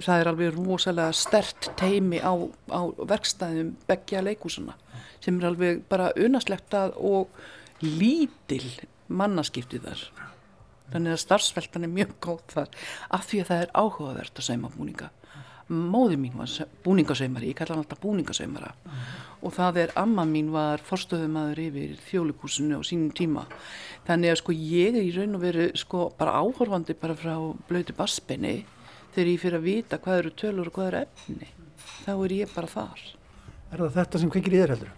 það er alveg rosalega stert teimi á, á verkstæðum beggja leikusuna sem er alveg bara unaslegt að og lítil mannaskipti þar þannig að starfsveltan er mjög góð þar af því að það er áhugavert að sauma búninga móði mín var búningasaumari, ég kalla hann alltaf búningasaumara. Og það er amma mín var forstöðumadur yfir þjólikúsinu á sínum tíma. Þannig að sko ég er í raun og veru sko bara áhorfandi bara frá blötu bassbenni þegar ég fyrir að vita hvað eru tölur og hvað eru efni þá er ég bara þar. Er það þetta sem kveikir í þér heldur?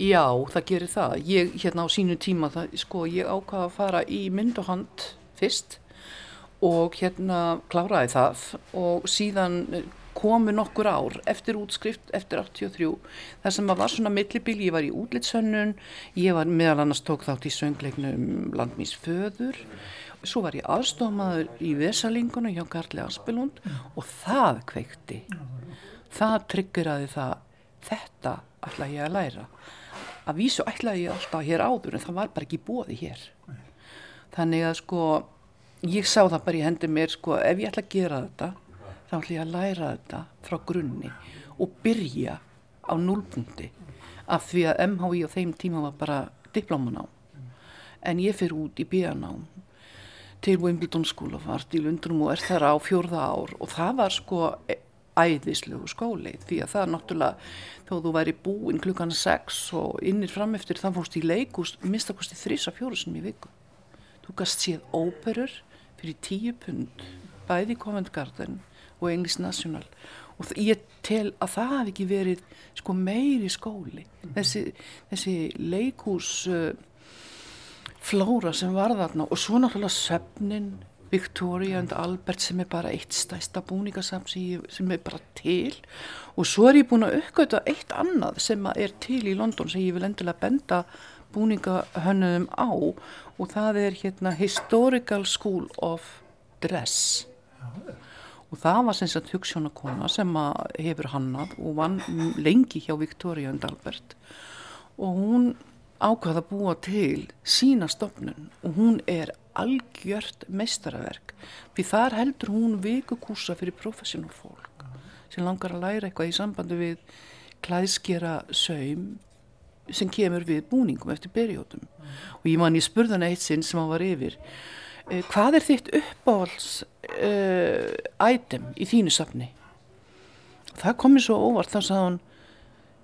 Já, það gerir það. Ég, hérna á sínu tíma, það, sko, ég ákvaða að fara í mynd og hand fyrst og hérna kláraði það og síðan komu nokkur ár eftir útskrift, eftir 83, þar sem var svona millibíl, ég var í útlitshönnun, ég var meðal annars tók þátt í söngleiknum Landmís föður, svo var ég aðstofmaður í Vesalinguna hjá Garli Aspelund og það kveikti, það tryggeraði það, þetta ætla ég að læra. Að vísu ætlaði ég alltaf hér áður en það var bara ekki bóði hér. Þannig að sko, ég sá það bara í hendi mér sko, ef ég ætla að gera þetta, þá ætla ég að læra þetta frá grunni og byrja á núlpunkti af því að MHI á þeim tíma var bara diplóman á en ég fyrir út í bíanám til Wimbledon School of Art í Lundrum og er þar á fjórða ár. Og það var sko æðislegu skóli því að það er náttúrulega þó þú væri búinn klukkan 6 og innir frameftir þann fórst í leikust mistakosti þrisa fjóru sem ég viku. Þú gast séð óperur fyrir tíu pund bæði Covent Garden og English National. Og ég tel að það hafi ekki verið sko meiri skóli. Mm. þessi, þessi leikús uh, flóra sem var þarna og svo náttúrulega söfnin Victoria and Albert sem er bara eitt stæsta búningasam sem, sem er bara til. Og svo er ég búin að uppgöta eitt annað sem er til í London sem ég vil endilega benda búningahönnum á og það er hérna Historical School of Dress. Já, og það var sem sagt hugssjónakona sem hefur hannað og vann lengi hjá Victoria und Albert. Og hún ákvaða að búa til sína stopnun og hún er algjört meistaraverk. Því þar heldur hún vikukúsa fyrir professional fólk sem langar að læra eitthvað í sambandi við klæðskera saum sem kemur við búningum eftir perjótum mm. og ég man í spurðan eitt sinn sem hann var yfir Eh, hvað er þitt uppáhalds uh, item í þínu safni? Það komið svo óvart þá sagði hann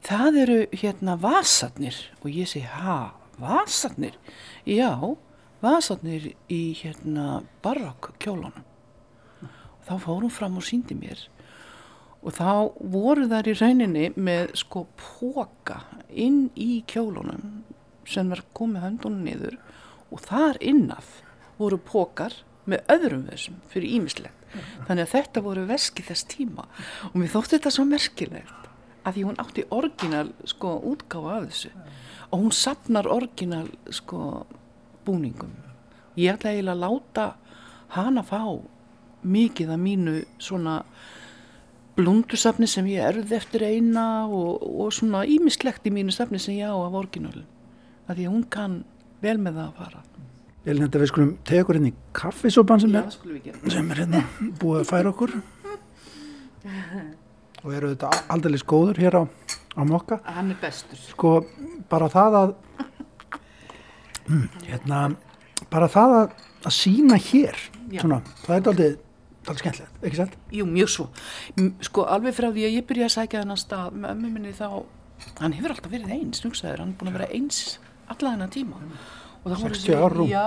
það eru hérna vasarnir og ég segi ha, vasarnir? Já, vasarnir í hérna barokk kjólunum. Þá fórum fram og síndi mér og þá voru þær í rauninni með sko póka inn í kjólunum sem var komið höndunum niður og þar innaf voru pókar með öðrum þessum fyrir ímislegt þannig að þetta voru veski þess tíma. Og mér þótti þetta svo merkilegt að því hún átti orginal sko útgáfa af þessu. Og hún sapnar orginal sko búningum. Ég ætla eiginlega að láta hana fá mikið af mínu svona blundusafni sem ég erði eftir eina og, og svona ímislegt í mínu safni sem ég á af orginal að því að hún kann vel með það að fara. Elin, þetta við skulum tegur hérna í kaffisopan sem, sem er hérna búið að færa okkur. *laughs* Og eru þetta aldrei skóður hér á, á mokka? Hann er bestur. Sko bara það að *laughs* hm, hérna bara það að, að sína hér svona, það er aldrei alveg skemmtilegt, ekki sætt? Jú, mjög svo sko alveg frá því að ég byrja að sækja þennan stað með ömmu minni þá hann hefur alltaf verið eins, njóksaður, hann er búin að vera eins alla þennan tíma 60 árum já,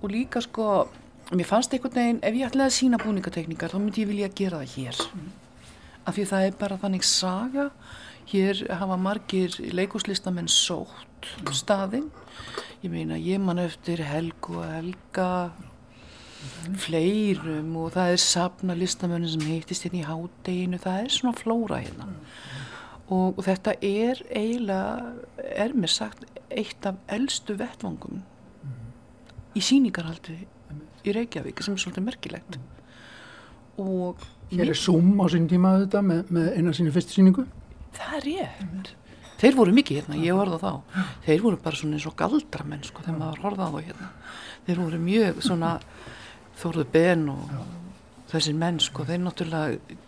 og líka sko mér fannst einhvern veginn, ef ég ætlaði að sína búningatekníkar þá myndi ég vilja gera það hér mm. af því það er bara þannig saga hér hafa margir leikuslistamenn sótt mm. staðinn ég meina ég man eftir Helgu og Helga. Fleirum og það er sapna listamönnum sem heitist hérna í hádeginu. Það er svona flóra hérna. Og, og þetta er eiginlega er mér sagt eitt af eldstu vettvangum í síningarhaldi í Reykjavík sem er svolítið merkilegt. Og Hér er Zoom á sín tíma þetta með, með eina sínu fyrstu síningu Það er rétt. Þeir voru mikið hérna, ég horfði á þá. Þeir voru bara svona eins og galdramenn sko, þegar maður horfði á hérna. Þeir voru mjög svona Þóruðu Ben og Já. þessir menn sko, þeir náttúrulega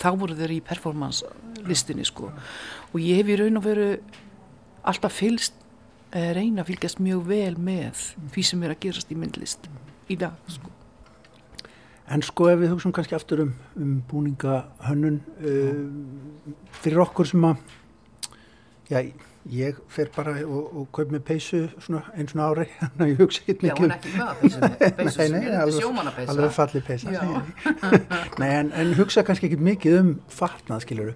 þá voru þeir í performance listinni sko og ég hef í raun og veru alltaf fylgst eh, reyna að fylgjast mjög vel með því sem er að gerast í myndlist í dag sko. En sko ef við hugsaum kannski aftur um, um búningahönnun uh, fyrir okkur sem að já, ég fer bara og, og kaup með peysu svona, einn svona ári *laughs* þannig að ég hugsa ekki mikið Já, hún er ekki hvaða peysu *laughs* peysu sem er þetta sjómanapeysa Alveg fallið peysa *laughs* Nei, en, en hugsa kannski ekki mikið um farnað, skiljuru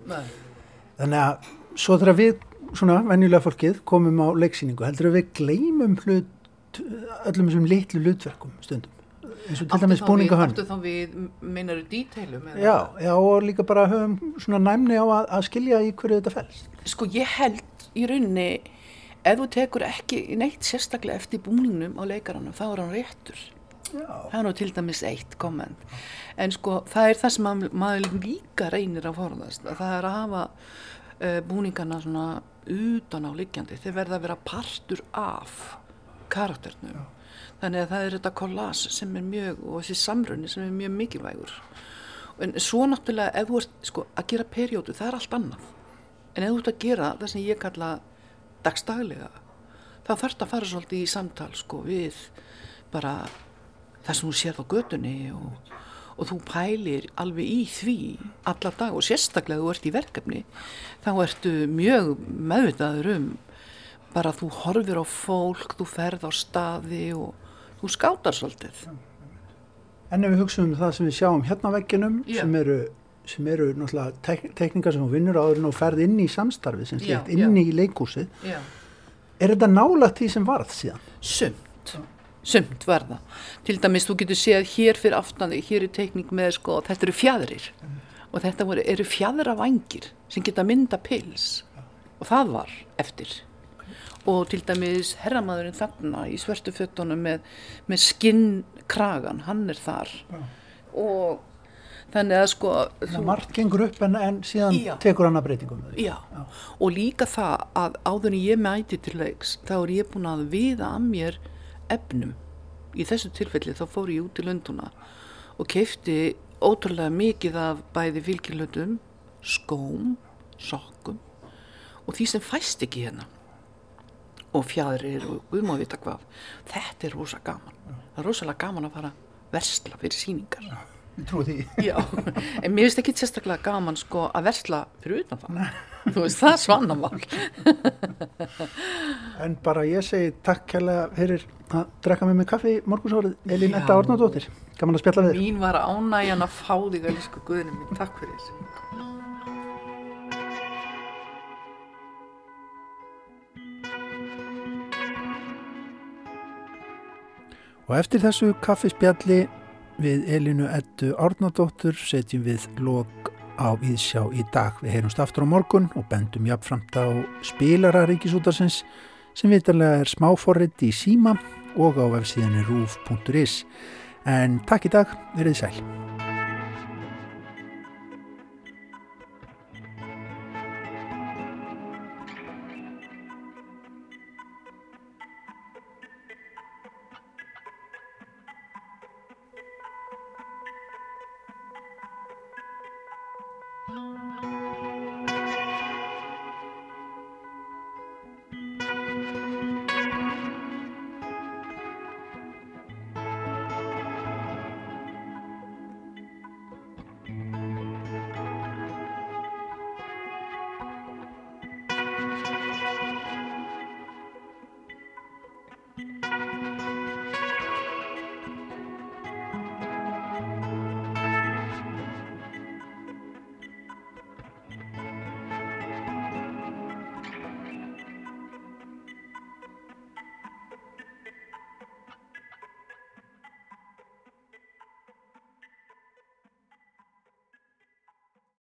Þannig að svo þegar við svona venjulega fólkið komum á leiksýningu, heldur við gleymum hlut, öllum þessum litlu hlutverkum stundum eins og til dæmis búninga hönd. Áttu þá við, meinaru díteilum? Já, já, og líka bara höfum svona næmni á að, að skilja í hverju þetta fælst. Sko ég held í rauninni, ef þú tekur ekki neitt sérstaklega eftir búningnum á leikaranum, þá er hann réttur. Já. Það er nú til dæmis eitt komment. En sko það er það sem maður, maður líka reynir að forðast, að það er að hafa uh, búningana svona utan á liggjandi. Þeir verða að vera partur af karakternum. Já þannig að það er þetta kollás sem er mjög og þessi samrunni sem er mjög mikilvægur en svo náttúrulega ef þú ert sko, að gera perjódu það er allt annað en ef þú ert að gera það sem ég kalla dagstaglega þá þarf þetta að fara svolítið í samtal sko við bara það sem þú sérð á gödunni og, og þú pælir alveg í því alla dag og sérstaklega þú ert í verkefni þá ertu mjög meðvitaður um bara þú horfir á fólk, þú ferð á staði og þú skátar svolítið. En ef við hugsaum um það sem við sjáum hérna vegginum sem eru, sem eru náttúrulega tek, tekníkar sem þú vinnur áður og ferð inn í samstarfið sem slíkt, inn í leikúsið, er þetta nálagt því sem varð síðan? Sumt, sumt varða. Til dæmis þú getur séð hér fyrir aftandi, hér er tekník með sko, þetta eru fjæðrir mm. og þetta voru, eru fjæðra vangir sem geta mynda pils og það var eftir og til dæmis herramadurinn þarna í svörstu föttunum með, með skinnkragan, hann er þar Já. og þannig að sko þú... margt gengur upp en, en síðan Já. tekur hann að breytingum Já. Já, og líka það að áður en ég mæti til leiks þá er ég búin að viða að mér efnum. Í þessu tilfelli þá fór ég út í lönduna og kefti ótrúlega mikið af bæði fylgjilöndum skóm, sokkum og því sem fæst ekki hérna. Og fjæðrir og guðmá vita hvað. Þetta er rosa gaman. Það er rosalega gaman að fara versla fyrir síningar ég trúi því. *laughs* Já, en mér finnst ekki sérstaklega gaman sko að versla fyrir utan það. Þú veist, það er svannamál. *laughs* En bara ég segi takk kærlega fyrir að drekka með mig kaffi morgunsórið Elín Etta Ornadóttir gaman að spjalla við þér. Mín var ánægjan að fá þig að líska guðnum minn, takk fyrir. Þessu Og eftir þessu kaffispjalli við Elinu Ettu Árnadóttur setjum við lok á Íðsjá í dag. Við heyrumst aftur á morgun og bendum jafnframt á spilara ríkisútarsins sem vitarlega er smáforrið í síma og á vefsíðinni rúf.is. En takk í dag, verið sæl.